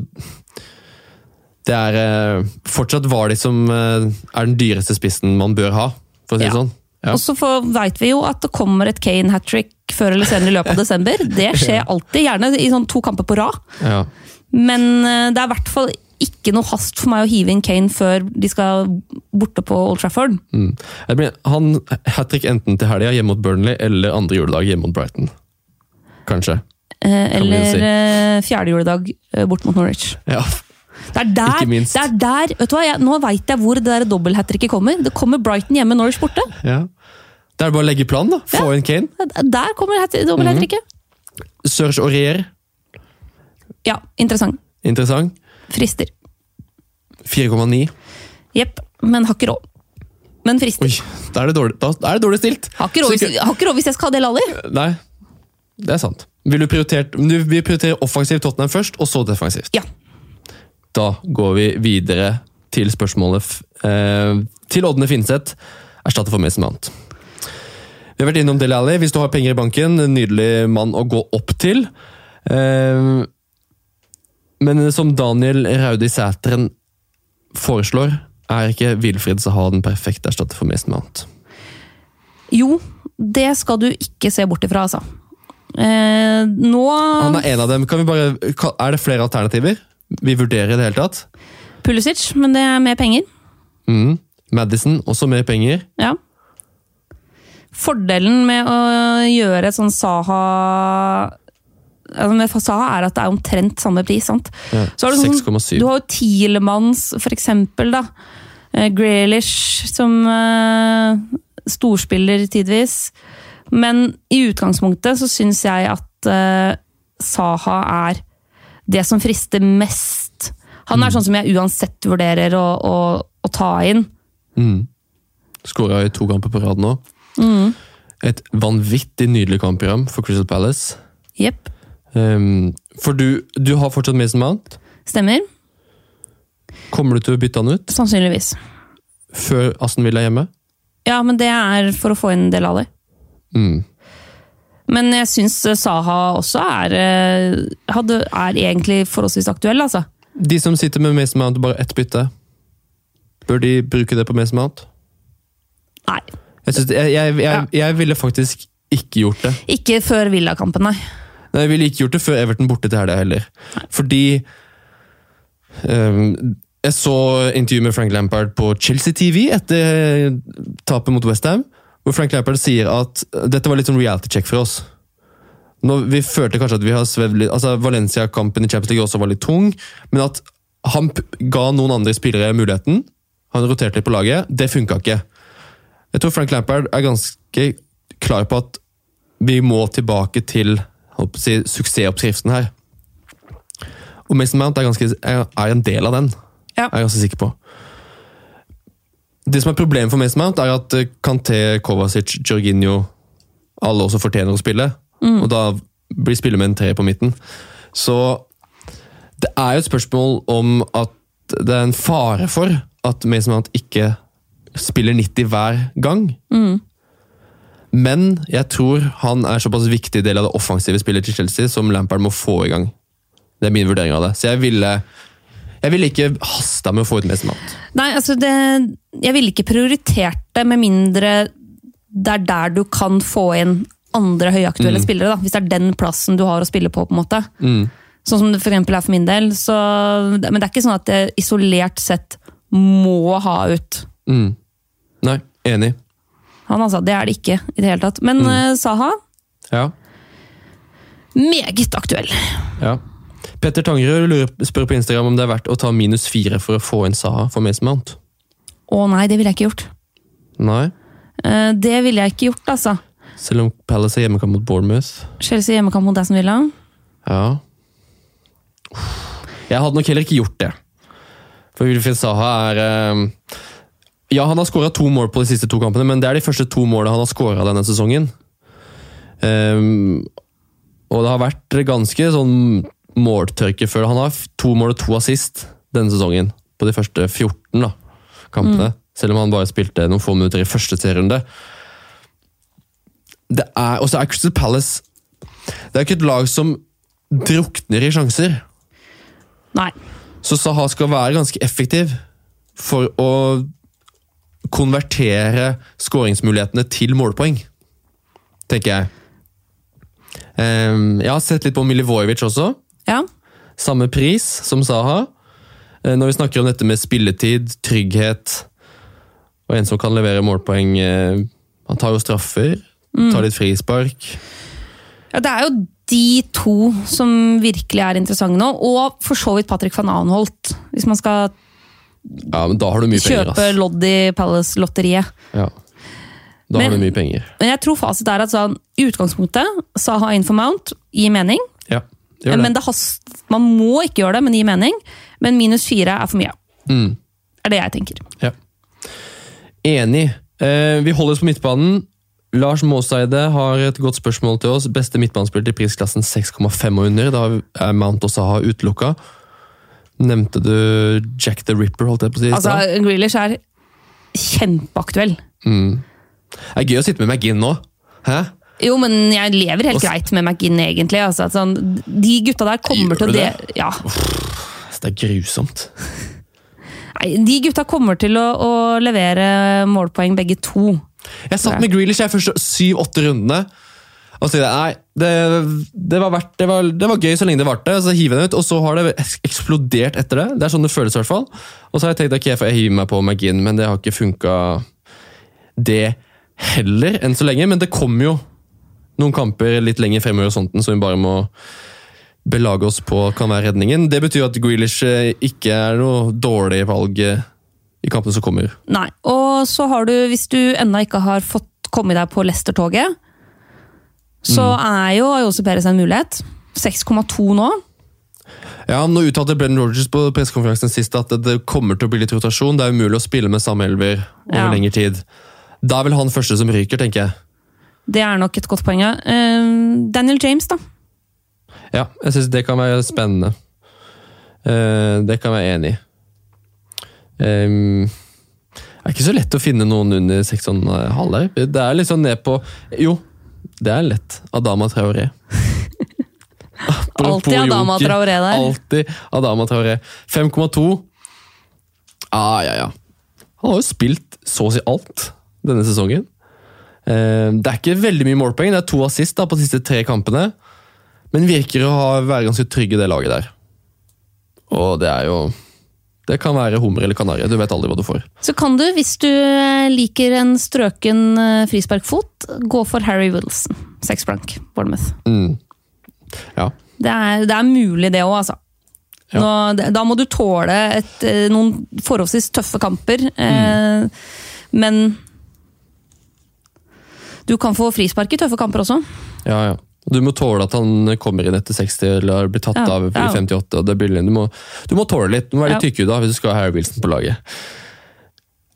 det er eh, fortsatt Vardy som eh, er den dyreste spissen man bør ha, for å si det Ja. sånn. Ja. Og så veit vi jo at det kommer et Kane hat trick før eller senere i løpet av desember. Det skjer alltid, gjerne i sånn to kamper på rad. Ja. Men eh, det er i hvert fall ikke noe hast for meg å hive inn Kane før de skal borte på Old Trafford. Mm. Han hat trick enten til helga hjemme mot Burnley eller andre juledag hjemme mot Brighton. Kanskje. Eh, eller si. eh, fjerde juledag eh, bort mot Norwich. Ja. Det er der, Ikke minst. det er der vet du hva, jeg, Nå veit jeg hvor det der dobbelthattricket kommer. Det kommer Brighton hjemme, Norwich borte. Ja. Det er bare å legge planen, da. Få inn Kane. Der kommer hat- dobbelthattricket. Serge Aurier, Ja, interessant. interessant. Frister. 4,9. Jepp, men har ikke råd. Men frister. Oi, da er det dårlig, da er det dårlig stilt. Har ikke, råd, hvis- jeg skal ha Del Alli. Nei, det er sant. Vil du prioritert, du vil prioritere offensivt Tottenham først, og så defensivt? Ja. Da går vi videre til spørsmålet eh, til Ådne Finseth. Erstatter for Mason Mount. Vi har vært innom Deli Alli. Hvis du har penger i banken, en nydelig mann å gå opp til. Eh, men som Daniel Raudi Sæteren foreslår, er ikke Wilfrid Saha den perfekte erstatter for Mason Mount. Jo, det skal du ikke se bort ifra, altså. Eh, nå Han er en av dem. Kan vi bare, er det flere alternativer? Vi vurderer i det hele tatt. Pulisic, men det er mer penger. Mm. Madison, også mer penger. Ja. Fordelen med å gjøre et sånn Saha med Saha er at det er omtrent samme pris. sant? Ja, Så har du, sånn, 6,7. du har jo Tielemanns, for eksempel. da. Eh, Grealish som uh, storspiller tidvis. Men i utgangspunktet så syns jeg at uh, Saha er det som frister mest. Han er sånn som jeg uansett vurderer å, å, å ta inn. Mm. Skåra i to kamper på rad nå. Et vanvittig nydelig kampprogram for Crystal Palace. Jepp. Um, for du, du har fortsatt Mason Mount. Stemmer. Kommer du til å bytte han ut Sannsynligvis. før Aston Villa er hjemme? Ja, men det er for å få inn Del Alli. Mm. Men jeg syns Saha også er, eh, hadde, er egentlig forholdsvis aktuell, altså. De som sitter med Mason Mount og bare ett bytte, bør de bruke det på Mason Mount? Nei. Jeg, synes, jeg, jeg, jeg ville faktisk ikke gjort det. Ikke før Villakampen, nei. Nei, Jeg ville ikke gjort det før Everton borte til helga heller. Fordi um, Jeg så intervju med Frank Lampard på Chelsea TV etter tapet mot Westham. Hvor Frank Lampard sier at dette var litt sånn reality check for oss. Nå, vi følte kanskje at vi har svevd litt altså Valencia-kampen i Champions League også var litt tung, men at han ga noen andre spillere muligheten. Han roterte litt på laget. Det funka ikke. Jeg tror Frank Lampard er ganske klar på at vi må tilbake til si, suksessoppskriften her. Og Mason Mount er, ganske, er en del av den, Ja. er jeg ganske sikker på. Det som er problemet for Mason Mount, er at eh, Kanté, Kovacic, Jorginho alle også fortjener å spille. Og da blir spillet med en tre på midten. Så det er jo et spørsmål om at det er en fare for at Mason Mount ikke spiller 90 hver gang. Men jeg tror han er såpass viktig del av det offensive spillet til Chelsea som Lampard må få i gang. Det er min vurdering av det. Så jeg ville, jeg ville ikke hasta med å få ut mest mat. Nei, altså det, jeg ville ikke prioritert det, med mindre det er der du kan få inn andre høyaktuelle spillere. Da, hvis det er den plassen du har å spille på. på en måte. Sånn som det for er for min del. Så, men det er ikke sånn at jeg isolert sett må ha ut Mm. Nei, enig. Han. altså. Det er det ikke i det hele tatt. Men eh, Saha, Ja. meget aktuell. ja. Petter Tangerud spør på Instagram om det er verdt å ta minus fire for å få inn Saha for Mason Mount. Å nei, det ville jeg ikke gjort. Nei. Eh, det ville jeg ikke gjort, altså. Selv om Palace er hjemmekamp mot Bournemouth. Chelsea hjemmekamp mot Aston Villa. Ja. Jeg hadde nok heller ikke gjort det. For Wilfried Saha er eh, Ja, han har skåra to mål på de siste to kampene, men det er de første to målene han har skåra denne sesongen. Um, og det har vært ganske sånn måltørke før. Han har to mål og to assist denne sesongen, på de første 14 da, kampene. Selv om han bare spilte noen få minutter i første serierunde. Det er, og så er Crystal Palace Det er ikke et lag som drukner i sjanser. Nei. Så Saha skal være ganske effektiv for å konvertere skåringsmulighetene til målpoeng, tenker jeg. Ehm, jeg har sett litt på Milivojevic også. Ja. Samme pris som Saha. Eh, Når vi snakker om dette med spilletid, trygghet og en som kan levere målpoeng eh, Han tar jo straffer, tar litt frispark. Ja, det er jo de to som virkelig er interessante nå, og for så vidt Patrick van Anholt. Hvis man skal Ja, men da har du mye penger, kjøpe ass. lodd i Palace-lotteriet. Ja. Da Men- har du mye penger. Men jeg tror fasit er at sånn, i utgangspunktet Saha inn for Mount gir mening. Ja, det gjør det. Men det hast, man må ikke gjøre det, men det gir mening. Men minus fire er for mye. Mm. er det jeg tenker. Ja. Enig. Eh, vi holder oss på midtbanen. Lars Måseide har et godt spørsmål til oss. Beste midtbanespiller til prisklassen 6,5 og under. Da er Mount og Saha utelukka. Nevnte du Jack the Ripper, holdt jeg på å si? Altså. Grealish er kjempeaktuell. Det er gøy å sitte med McGinn nå. Hæ? Jo, men jeg lever helt Også... greit med McGinn, egentlig. Altså, sånn, de gutta der kommer Gjør til å du det? Ja. Det er grusomt. Nei, de gutta kommer til å, å levere målpoeng, begge to. Jeg satt med Grealish de første syv-åtte rundene. Og så nei, det, det, var verdt, det, var, det var gøy så lenge det varte. Så hiver den ut, og så har det eksplodert etter det. Det er sånn det føles i hvert fall. Og så har jeg tenkt ok, jeg hiver meg på McGinn, men det har ikke funka det heller enn så lenge. Men det kommer jo noen kamper litt lenger fremover og sånt, som vi bare må belage oss på kan være redningen. Det betyr at Grealish eh, ikke er noe dårlig valg eh, i kampene som kommer. Nei, Og så har du, hvis du ennå ikke har fått komme deg på Leicester-toget, så er jo Ayose Perez en mulighet. 6,2 nå. Ja, Nå uttalte Brennan Rogers på pressekonferansen sist at det kommer til å bli litt rotasjon. Det er umulig å spille med samme elver over Ja. lengre tid. Da er vel han første som ryker, tenker jeg. Det er nok et godt poeng. ja. Eh, Daniel James, da. Ja, jeg syns det kan være spennende. Uh, det kan jeg være enig i. Um, det er ikke så lett å finne noen under 6,5 her. Det er litt sånn ned på Jo, det er lett. Adama Traoré. Alltid Adama. Traoré der. Alltid Adama Traoré. 5,2. Ah, ja, ja. Han har jo spilt så å si alt denne sesongen. Eh, Det er ikke veldig mye målpoeng, det er to assist da, på de siste tre kampene. Men virker å ha, være ganske trygg i det laget der. Og det er jo Det kan være hummer eller kanarie. Du vet aldri hva du får. Så kan du, hvis du eh, liker en strøken eh, frisparkfot, gå for Harry Wilson. Seks blank, Bournemouth. Mm. Ja. Det er, det er mulig, det òg, altså. Ja. Nå, da må du tåle et, eh, noen forholdsvis tøffe kamper. Eh, Men du kan få frispark i tøffe kamper også. Ja, ja. Du må tåle at han kommer inn etter 60 eller blir tatt Ja, av i ja. 58. og Det blir, du, må, du må tåle litt. Du må være litt tykkhuda hvis du skal ha Harry Wilson på laget.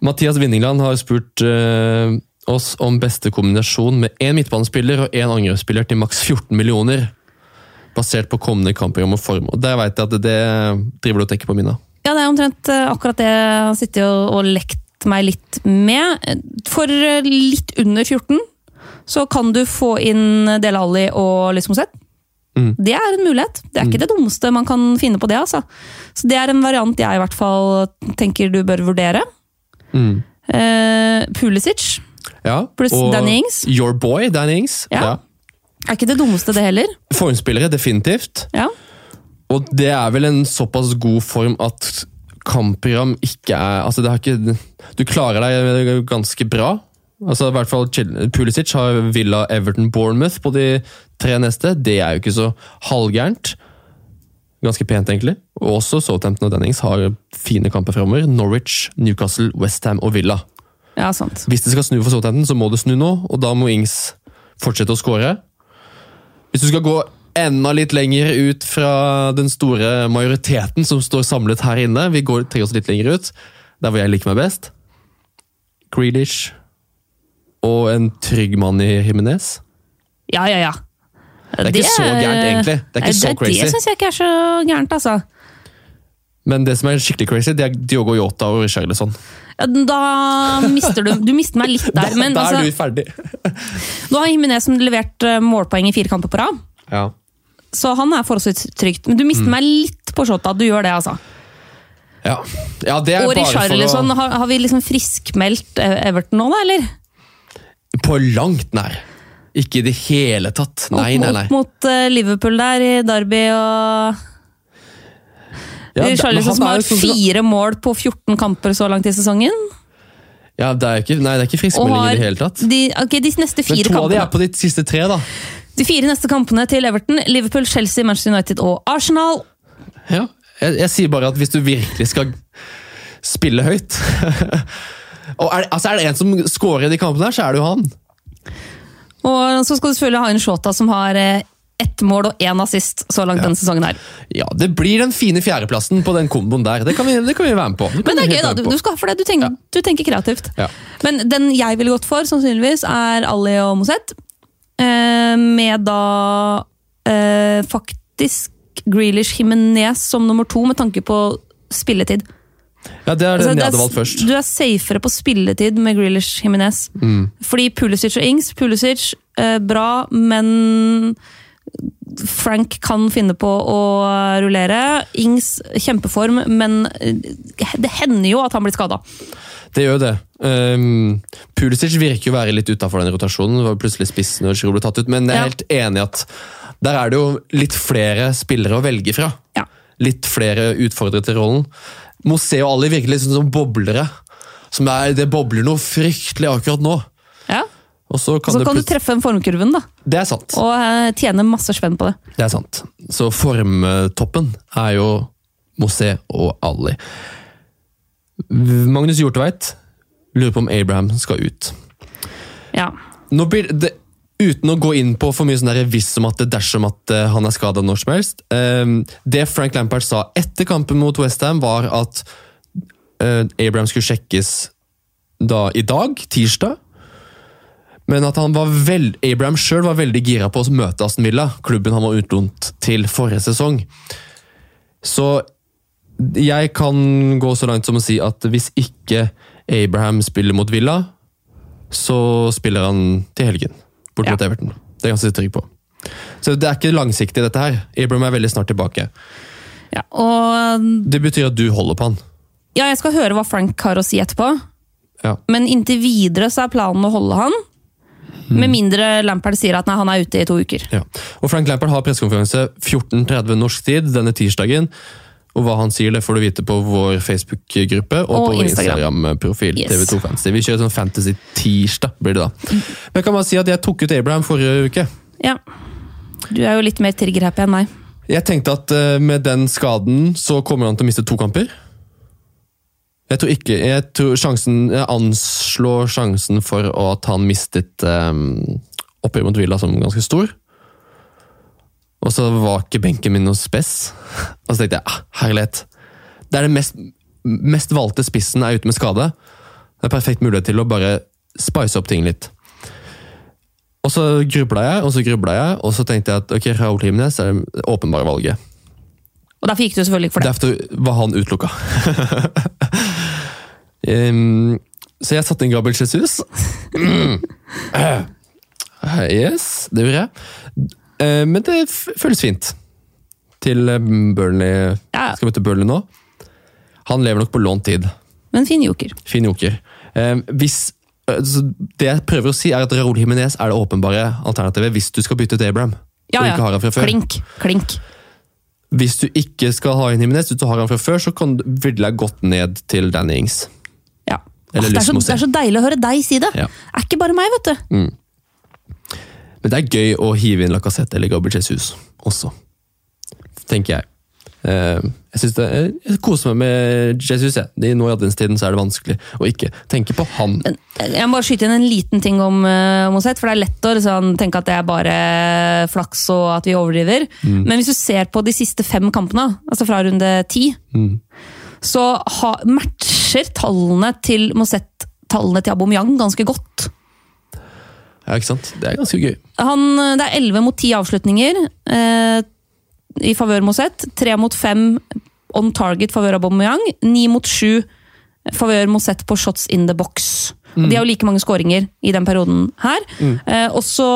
Mathias Winningland har spurt uh, oss om beste kombinasjon med én midtbanespiller og én angrepsspiller til maks 14 millioner. Basert på kommende kampprogram og form. Og Der vet jeg at det driver du og tenker på, Mina. Ja, det er omtrent eh, akkurat det jeg har sittet og, og lekt meg litt med. For eh, litt under 14 så kan du få inn Dele Alli og Lys Mosset. Mm. Det er en mulighet. Det er ikke det dummeste man kan finne på det. altså. Så Det er en variant jeg i hvert fall tenker du bør vurdere. Mm. Eh, Pulisic Ja, Pluss Danny Ings. Your boy, Danny Ings. Ja. er ikke det dummeste, det heller. Formspillere, definitivt. Ja. Og det er vel en såpass god form at kampprogram ikke er altså det har ikke, Du klarer deg ganske bra. Altså i hvert fall Pulisic har Villa, Everton, Bournemouth på de tre neste. Det er jo ikke så halvgærent. Ganske pent, egentlig. Og også Southampton og Dennings har fine kamper framover. Norwich, Newcastle, Westham og Villa. ja, sant. Hvis det skal snu for Southampton, så må det snu nå, og da må Ings fortsette å skåre. Hvis du skal gå enda litt lenger ut fra den store majoriteten som står samlet her inne, vi går, trenger oss litt lenger ut, der hvor jeg liker meg best, Grealish og en trygg mann i Jimenez. Ja, ja, ja. Det er ikke så gærent, egentlig. Det er ikke så crazy. Det syns jeg ikke er så gærent, altså. Men det som er skikkelig crazy, det er Diogo Yota og Richarlison. Ja, Da mister du Du mister meg litt der. Men da er altså, du ferdig. nå har Jimenez levert eh, målpoeng i fire kamper på rad, Ja. så han er forholdsvis trygt. Men du mister Mm. meg litt på shota. Du gjør det, altså. Ja. ja, det er Og bare for å har, har vi liksom friskmeldt eh, Everton nå, da, eller? På langt nær. Ikke i det hele tatt. Nei, nei, nei. Opp mot eh, Liverpool der, i Derby og Ja, Charlison som har fire mål på 14 kamper så langt i sesongen. Ja, det er ikke, nei, det er ikke friskmelding i det hele tatt. de, ok, de neste Men fire to av de er på de siste tre, da. De fire neste kampene til Everton, Liverpool, Chelsea, Manchester United og Arsenal. Ja. Jeg, jeg sier bare at hvis du virkelig skal spille høyt Og er, altså er det en som scorer i de kampene her, så er det jo han. Og så skal du selvfølgelig ha en Shota som har eh, ett mål og én assist så langt denne sesongen her. Ja, det blir den fine fjerdeplassen på den komboen der. Det kan vi, det kan vi være med på. Men det er gøy, da. Du, du skal for det. Du tenker, du tenker kreativt. Ja. Men den jeg ville gått for, sannsynligvis, er Ali og Moseth. Eh, med da eh, faktisk Grealish Jimenez som nummer to, med tanke på spilletid. Ja, det er den altså, jeg hadde valgt først. Du er safere på spilletid med Grealish Jimenez. Mm. Fordi Pulisic og Ings Pulisic, eh, bra, men Frank kan finne på å rullere. Ings kjempeform, men eh, det hender jo at han blir skada. Det gjør det. Um, Pulisic virker jo å være litt utafor den rotasjonen. Det var plutselig spissen og Giroud ble tatt ut, men jeg er Ja. helt enig i at der er det jo litt flere spillere å velge fra. Ja. Litt flere utfordrere til rollen. Mosé og Ali virker litt sånn som boblere. Som er, det bobler noe fryktelig akkurat nå. Ja. Og så kan Så kan du treffe en formkurven da, Det er sant. og uh, tjene masse spenn på det. Det er sant. Så formtoppen er jo Mosé og Ali. Magnus Hjortveit lurer på om Abraham skal ut. Ja. Nå blir det, uten å gå inn på for mye sånn hvis om at det dersom at eh, han er skada når som helst eh, Det Frank Lampard sa etter kampen mot Westham, var at eh, Abraham skulle sjekkes da i dag, tirsdag. Men at han var vel, Abraham sjøl var veldig gira på å møte Aston Villa, klubben han var utlånt til forrige sesong. Så jeg kan gå så langt som å si at hvis ikke Abraham spiller mot Villa, så spiller han til helgen. Bort Ja. Everton. Det er jeg ganske trygg på. Så det er ikke langsiktig, dette her. Abraham er veldig snart tilbake. ja. Og Det betyr at du holder på han. ja, jeg skal høre hva Frank har å si etterpå. Ja. Men inntil videre så er planen å holde han. Med mindre Lampard sier at nei, han er ute i to uker. Ja. Og Frank Lampard har pressekonferanse 14.30 norsk tid denne tirsdagen. Og hva han sier, det får du vite på vår Facebook-gruppe og, Og på vår Instagram. Instagram-profil. Yes. TV2 Fantasy. Vi kjører sånn Fantasy-tirsdag, blir det da. Men jeg kan bare si at jeg tok ut Abraham forrige uke. Ja. Du er jo litt mer trigger-happy enn meg. Jeg tenkte at eh, med den skaden så kommer han til å miste to kamper. Jeg tror ikke Jeg, tror sjansen, jeg anslår sjansen for at han mistet um, oppgjøret mot Villa som ganske stor. Og så var ikke benken min noe spess. Og så tenkte jeg ah, herlighet. Det er den mest, mest valgte spissen er ute med skade. Det er perfekt mulighet til å bare spice opp ting litt. Og så grubla jeg, og så grubla jeg, og så tenkte jeg at ok, Raoul Jiménez er det åpenbare valget. Og derfor gikk du selvfølgelig for det. Derfor var han utelukka. um, så jeg satte inn Gabriel Jesus. Mm. Uh, yes, det gjorde jeg. Eh, men det føles fint. Til eh, Burnley Ja. Skal møte Burnley nå. Han lever nok på lånt tid. Men fin joker. Fin joker. Eh, hvis, det jeg prøver å si, er at Raúl Jiménez er det åpenbare alternativet hvis du skal bytte ut Abraham. Ja, ja. Klink. Klink. Hvis du ikke skal ha inn Jimenez, hvis du har han fra før, så kan du ville jeg gått ned til Danny Ings. Ja. Eller Åh, det, er så, det er så deilig å høre deg si det. Ja. Er ikke bare meg, vet du. Men det er gøy å hive inn Lacassette eller Gabriel Jesus også, tenker jeg. Eh, Jeg synes det, jeg koser meg med Jesus. Jeg. I nå i adventstiden så er det vanskelig å ikke tenke på han. Men Jeg må bare skyte inn en liten ting om Mosett, for det er lett å sånn, tenke at det er bare flaks og at vi overdriver. Men hvis du ser på de siste fem kampene, altså fra runde ti, så ha, matcher tallene til Mosett tallene til Aubameyang ganske godt. Ja, ikke sant? Det er ganske gøy. Han, det er 11 mot 10 avslutninger eh, i favør Moseth. 3 mot 5 on target favør Aubameyang. 9 mot 7 favør Moseth på shots in the box. Og De har jo like mange skåringer i den perioden her. Eh, og så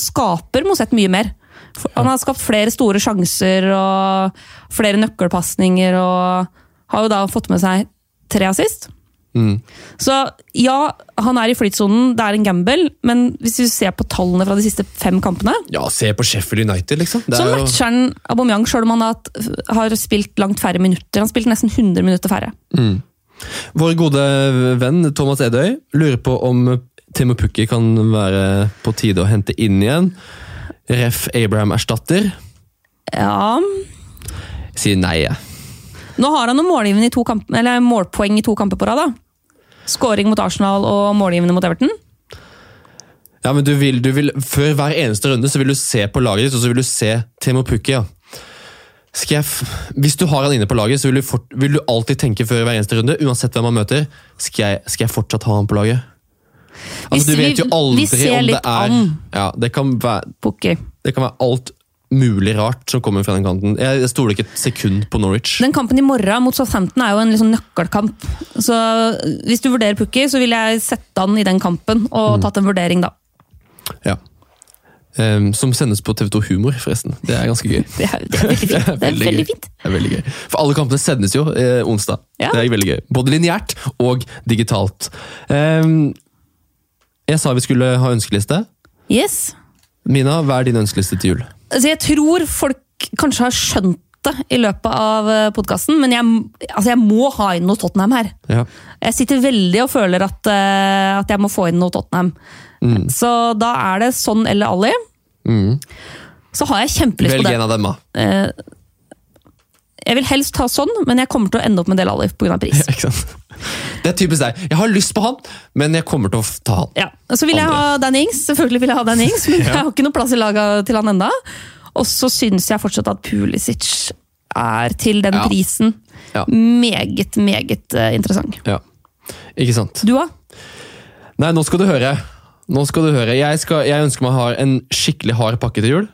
skaper Moseth mye mer. Han har skapt flere store sjanser og flere nøkkelpasninger og har jo da fått med seg tre assist. Så ja, han er i flytsonen, det er en gamble, men hvis vi ser på tallene fra de siste fem kampene, Ja, se på Sheffield United, liksom. Det så er matcher han Aubameyang sjøl om han har, spilt langt færre minutter. Han har spilt nesten 100 minutter færre. vår gode venn Thomas Edøy lurer på om Timo Pukki kan være på tide å hente inn igjen. Ref. Abraham erstatter. Ja, Sier nei, jeg. Nå har han noen i to kamp, eller målpoeng i to kamper på rad. da. Skåring mot Arsenal og målgivende mot Everton. Ja, men du vil, du vil, Før hver eneste runde så vil du se på laget ditt, og så vil du se Timo Pukki. Ja. Jeg, hvis du har han inne på laget, så vil du, fort, vil du alltid tenke før hver eneste runde, uansett hvem han møter, skal jeg, skal jeg fortsatt ha han på laget? Altså, du vet vi- jo aldri vi ser om det er an. ja, det, kan være, Pukki. det kan være alt mulig rart som kommer fra den kanten. Jeg, stoler ikke et sekund på Norwich. Den kampen i morgen mot Southampton er jo en liksom nøkkelkamp. Så hvis du vurderer Pukki, så vil jeg sette han i den kampen og tatt en vurdering da. Ja. Um, som sendes på TV2 Humor, forresten. Det er ganske gøy. Det er, det er veldig fint. Det er veldig fint. Det er veldig gøy. For alle kampene sendes jo eh, onsdag. Ja. Det er veldig gøy. Både lineært og digitalt. Um, jeg sa vi skulle ha ønskeliste. Yes. Mina, hva er din ønskeliste til jul? Altså, jeg tror folk kanskje har skjønt det i løpet av podkasten, men jeg, altså, jeg må ha inn noe Tottenham her. Ja. Jeg sitter veldig og føler at, eh, at jeg må få inn noe Tottenham. Så da er det sånn eller Ali. Så har jeg kjempelyst på det. Velg en av dem, da. Jeg vil helst ha sånn, men jeg kommer til å ende opp med Del Ali pga. pris. Ja, Ikke sant? Det er typisk deg. Jeg har lyst på han, men jeg kommer til å ta han. Ja. Og så vil jeg ha Dan Ings, selvfølgelig vil jeg ha Dan Ings, men jeg har ikke noe plass i laget til han enda. Og så syns jeg fortsatt at Pulisic er til den Ja. prisen Ja. meget, meget eh, interessant. Ja. Ikke sant? Du òg? Nei, nå skal du høre. Nå skal du høre. Jeg, skal, jeg ønsker meg en skikkelig hard pakke til jul.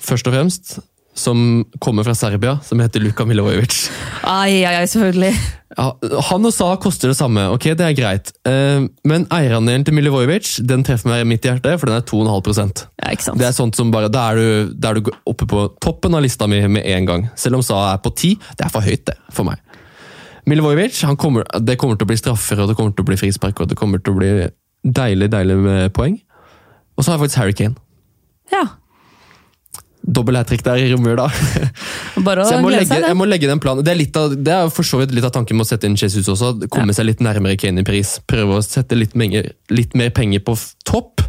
Først og fremst. Som kommer fra Serbia, som heter Luka Milojevic. Ai, ai, ai, selvfølgelig. Ja, han og Sa koster det samme, ok, det er greit. Eh, men eierandelen til Milivojevic den treffer meg i mitt hjerte, for den er 2,5 Ja, ikke sant? Det er sånt som bare, Da er du, er du oppe på toppen av lista mi med en gang. Selv om Sa er på 10, det er for høyt det, for meg. Milivojevic, han kommer, det kommer til å bli straffer, og det kommer til å bli frispark, og det kommer til å bli deilig, deilig med poeng. Og så har jeg faktisk Harry Kane. Ja. Dobbel hat trick der i Romjula. Bare å Så jeg må, legge, seg. jeg må legge den planen. Det er, litt av, det er for så vidt litt av tanken med å sette inn Jesus også. Komme seg litt nærmere Kane i pris. Prøve å sette litt, menger, litt mer penger på topp.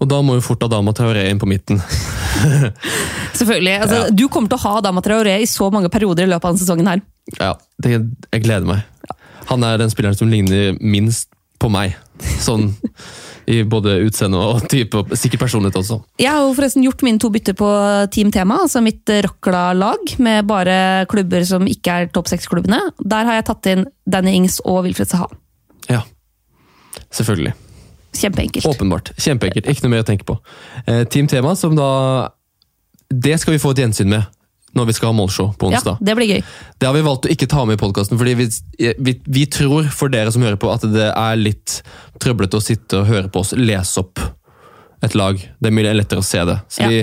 Og da må jo fort Adama Traoré inn på midten. Selvfølgelig. Altså, Ja. Du kommer til å ha Adama Traoré i så mange perioder i løpet av denne sesongen her. Ja, det, jeg gleder meg. Han er den spilleren som ligner minst på meg. Sånn i både utseende og type, og sikkert personlighet også. Jeg har jo forresten gjort mine to bytter på Team Tema, altså mitt rockla lag, med bare klubber som ikke er topp seks-klubbene. Der har jeg tatt inn Danny Ings og Wilfred Saha. Ja, selvfølgelig. Kjempeenkelt. Åpenbart. Kjempeenkelt. Ikke noe mer å tenke på. Eh, Team Tema, som da Det skal vi få et gjensyn med når vi skal ha målshow på onsdag. Ja, det blir gøy. Det har vi valgt å ikke ta med i podkasten, fordi vi, vi, vi tror, for dere som hører på, at det er litt trøblete å sitte og høre på oss lese opp et lag. Det er mye lettere å se det. Så Ja. vi,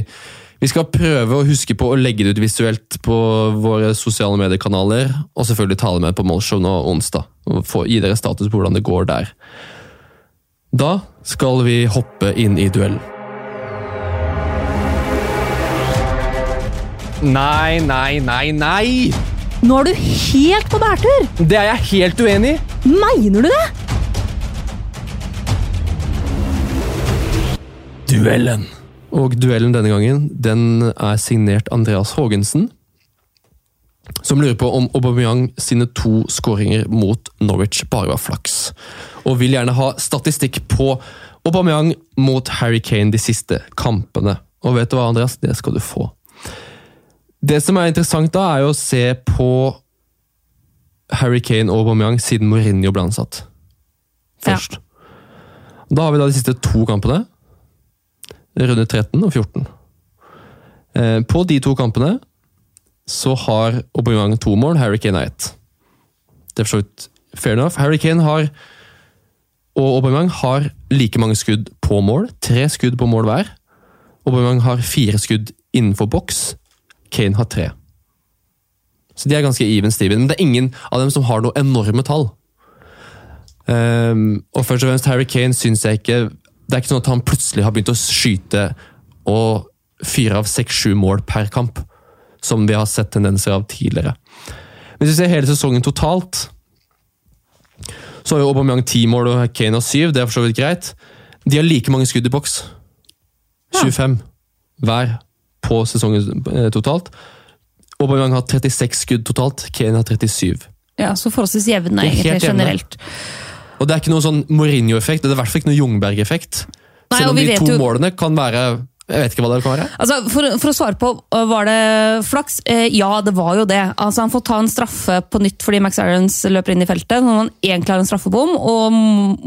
vi skal prøve å huske på å legge det ut visuelt på våre sosiale mediekanaler, og selvfølgelig ta det med på målshow nå onsdag. Og få, gi dere status på hvordan det går der. Da skal vi hoppe inn i duellen. Nei, nei, nei, nei! Nå er du helt på bærtur! Det er jeg helt uenig i! Mener du det? Duellen. Og duellen denne gangen den er signert Andreas Haagensen. Som lurer på om Aubameyang sine to skåringer mot Norwich bare var flaks. Og vil gjerne ha statistikk på Aubameyang mot Harry Kane de siste kampene. Og vet du hva, Andreas? Det skal du få. Det som er interessant da, er jo å se på Harry Kane og Aubameyang siden Mourinho ble ansatt. Først. Da har vi da de siste to kampene runde 13 og 14. Eh, På de to kampene så har Aubameyang to mål, Harry Kane har ett. Det er for så vidt fair enough. Harry Kane har og Aubameyang har like mange skudd på mål. Tre skudd på mål hver. Aubameyang har fire skudd innenfor boks. Kane har tre. Så de er ganske even Steven, men det er ingen av dem som har noe enorme tall. Um, og først og fremst Harry Kane syns jeg ikke Det er ikke sånn at han plutselig har begynt å skyte og fire av seks-sju mål per kamp, som vi har sett tendenser av tidligere. Hvis vi ser hele sesongen totalt, så har jo Aubameyang ti mål og Kane har syv. Det er for så vidt greit. De har like mange skudd i boks. 25 hver på sesongen eh, totalt. Aubameyang har 36 skudd totalt, Kane har 37. Ja, Så forholdsvis jevne, egentlig, generelt. Og det er ikke noe sånn Mourinho-effekt, det er i hvert fall ikke noe Jungberg-effekt. Selv om de to jo- målene kan være Jeg vet ikke hva det kan være. Altså, for, for å svare på øh, var det flaks, eh, ja det var jo det. Altså, han får ta en straffe på nytt fordi Max Irons løper inn i feltet. Når han egentlig har en straffebom, og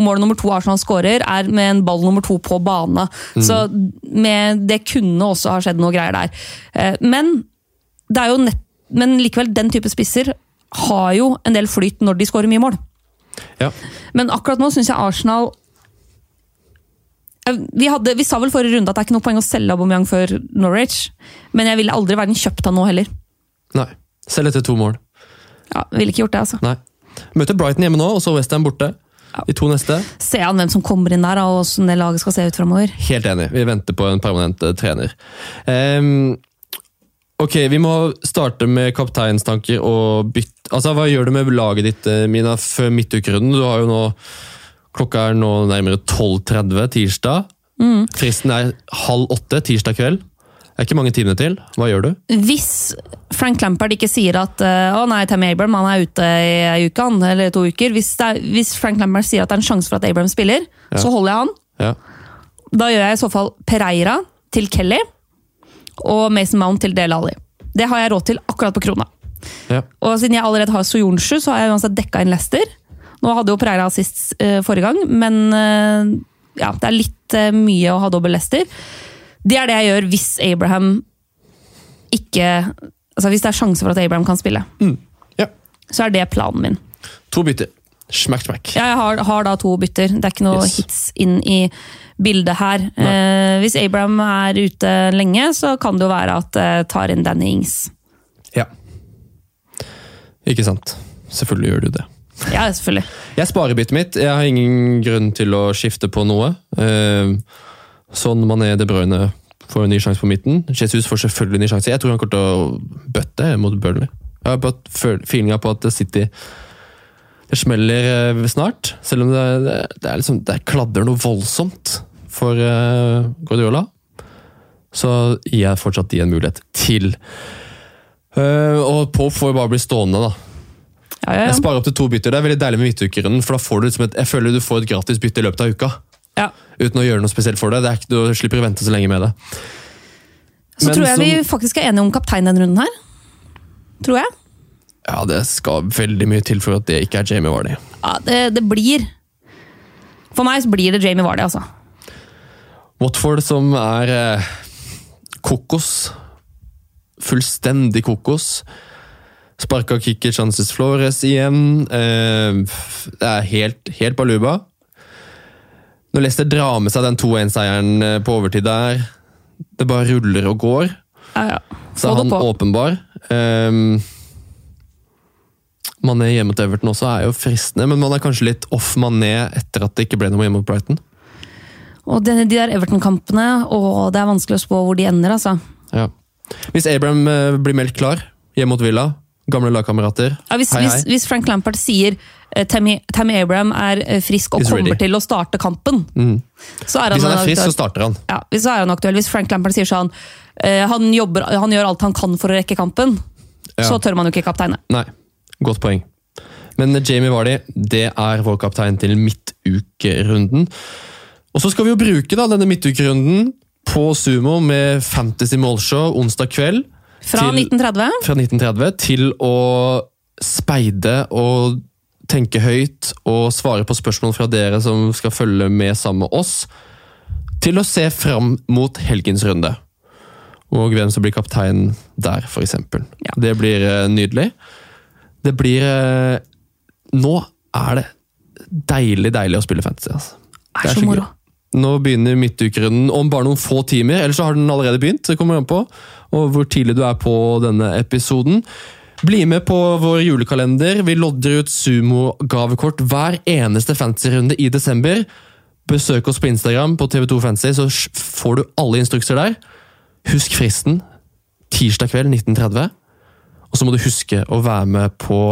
mål nummer to Arsenal skårer, er med en ball nummer to på bane. Så med, det kunne også ha skjedd noe greier der. Eh, men, det er jo nett, men likevel, den type spisser har jo en del flyt når de skårer mye mål. Ja. Men akkurat nå syns jeg Arsenal vi, hadde, vi sa vel forrige runde at det er ikke noe poeng å selge Aubameyang før Norwich, men jeg ville aldri verden kjøpt han nå heller. Nei. Selv etter to mål. Ja, ville ikke gjort det, altså. Nei. Møter Brighton hjemme nå, og så Westham borte. Ja. De to neste. Se an hvem som kommer inn der, og hvordan det laget skal se ut framover. Helt enig. Vi venter på en permanent uh, trener. Um, ok, vi må starte med kapteinstanker og bytte Altså, Hva gjør du med laget ditt, eh, Mina, før midtukerunden? Du har jo nå Klokka er nå nærmere 12.30 tirsdag. Fristen er halv åtte tirsdag kveld. Det er ikke mange timene til. Hva gjør du? Hvis Frank Lampard ikke sier at eh, å nei, Tammy Abraham han er ute i ei uke, han, eller to uker. Hvis, er, hvis Frank Lampard sier at det er en sjanse for at Abraham spiller, så holder jeg han. Ja. Da gjør jeg i så fall Pereira til Kelly og Mason Mount til Del Alli. Det har jeg råd til akkurat på krona. ja. Og siden jeg allerede har Soyonshu, så har jeg uansett dekka inn Leicester. Nå hadde jo Pereira sist eh, forrige gang, men eh, ja, det er litt eh, mye å ha dobbel Leicester. Det er det jeg gjør hvis Abraham ikke Altså hvis det er sjanse for at Abraham kan spille. ja. Så er det planen min. To bytter. Smack, smack. Ja, jeg har, har da to bytter. Det er ikke noe Yes. hits inn i bildet her. Eh, hvis Abraham er ute lenge, så kan det jo være at jeg tar inn Danny Ings. Ja. Ikke sant. Selvfølgelig gjør du det. Ja, selvfølgelig. Jeg sparer byttet mitt. Jeg har ingen grunn til å skifte på noe. Sånn man er De Bruyne får en ny sjanse på midten. Jesus får selvfølgelig en ny sjanse. Jeg tror han kommer til å bøtte mot Burnley. Jeg har føl- feelinga på at City det smeller eh, snart. Selv om det, det, det, liksom, det kladder noe voldsomt for eh, Guardiola. Så gir jeg fortsatt de en mulighet til. Eh, og Pope får bare bli stående, da. Ja, ja, Jeg sparer opp til to bytter. Det er veldig deilig med midtukerunden, for da får du liksom et, jeg føler du får et gratis bytte i løpet av uka. ja. Uten å gjøre noe spesielt for det. det er ikke, du slipper å vente så lenge med det. Så Men tror jeg vi faktisk er enige om kaptein denne runden her. Tror jeg. Ja, Det skal veldig mye til for at det ikke er Jamie Vardy. Ja, det, det blir For meg så blir det Jamie Vardy, altså. Watford som er eh, kokos. Fullstendig kokos. Sparka kicker Chances Flores igjen. Eh, det er helt, helt baluba. Når Leicester drar med seg den 2-1-seieren eh, på overtid der, det bare ruller og går, Ja, ja. så er han åpenbar. Um, Mané hjemme mot Everton også er jo fristende, men man er kanskje litt off Mané etter at det ikke ble noe hjemme mot Brighton. Og de, de der Everton-kampene, og det er vanskelig å spå hvor de ender, altså. Ja. Hvis Abraham eh, blir meldt klar hjemme mot Villa, gamle lagkamerater Ja, hvis, Hei, hei. Hvis, hvis Frank Lampard sier eh, Tammy, Tammy Abraham er eh, frisk og He's kommer ready. til å starte kampen, så er han, Hvis han er frisk, så starter han. Ja, hvis så er han aktuell. Hvis Frank Lampard sier sånn eh, han, jobber, han gjør alt han kan for å rekke kampen, Ja. så tør man jo ikke kapteine. Nei, godt poeng. Men Jamie Vardy, det er vår kaptein til midtukerunden. Og så skal vi jo bruke da, denne midtukerunden på Sumo med Fantasy Målshow onsdag kveld. Fra til- 1930. fra 1930 til å speide og tenke høyt og svare på spørsmål fra dere som skal følge med sammen med oss, til å se fram mot helgens runde. Og hvem som blir kaptein der, f.eks. Ja. Det blir eh, nydelig. Det blir eh, Nå er det deilig, deilig å spille fantasy. Altså. Det Er så gøy. moro. Nå begynner midtukerunden om bare noen få timer, eller så har den allerede begynt. Det kommer an på og hvor tidlig du er på denne episoden. Bli med på vår julekalender. Vi lodder ut sumo-gavekort hver eneste fantasy-runde i desember. Besøk oss på Instagram på TV2 Fancy, så får du alle instrukser der. Husk fristen. Tirsdag kveld 1930. Og så må du huske å være med på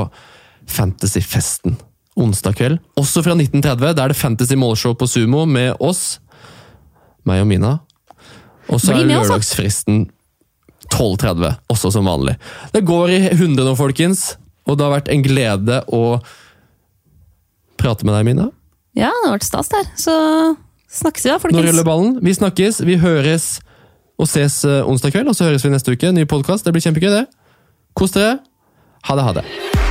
Fantasyfesten onsdag kveld. Også fra 1930. Da er det Fantasy Målshow på Sumo med oss, meg og Mina. Og så er lørdagsfristen 12.30, også som vanlig. Det går i 100 nå, folkens. Og det har vært en glede å prate med deg, Mina. Ja, det har vært stas der. Så snakkes vi da, Nå folkens. ruller ballen. Vi snakkes, vi høres og ses eh, onsdag kveld. Og så høres vi neste uke. Ny podkast. Det blir kjempegøy, det. Kos dere. Ha det, ha det.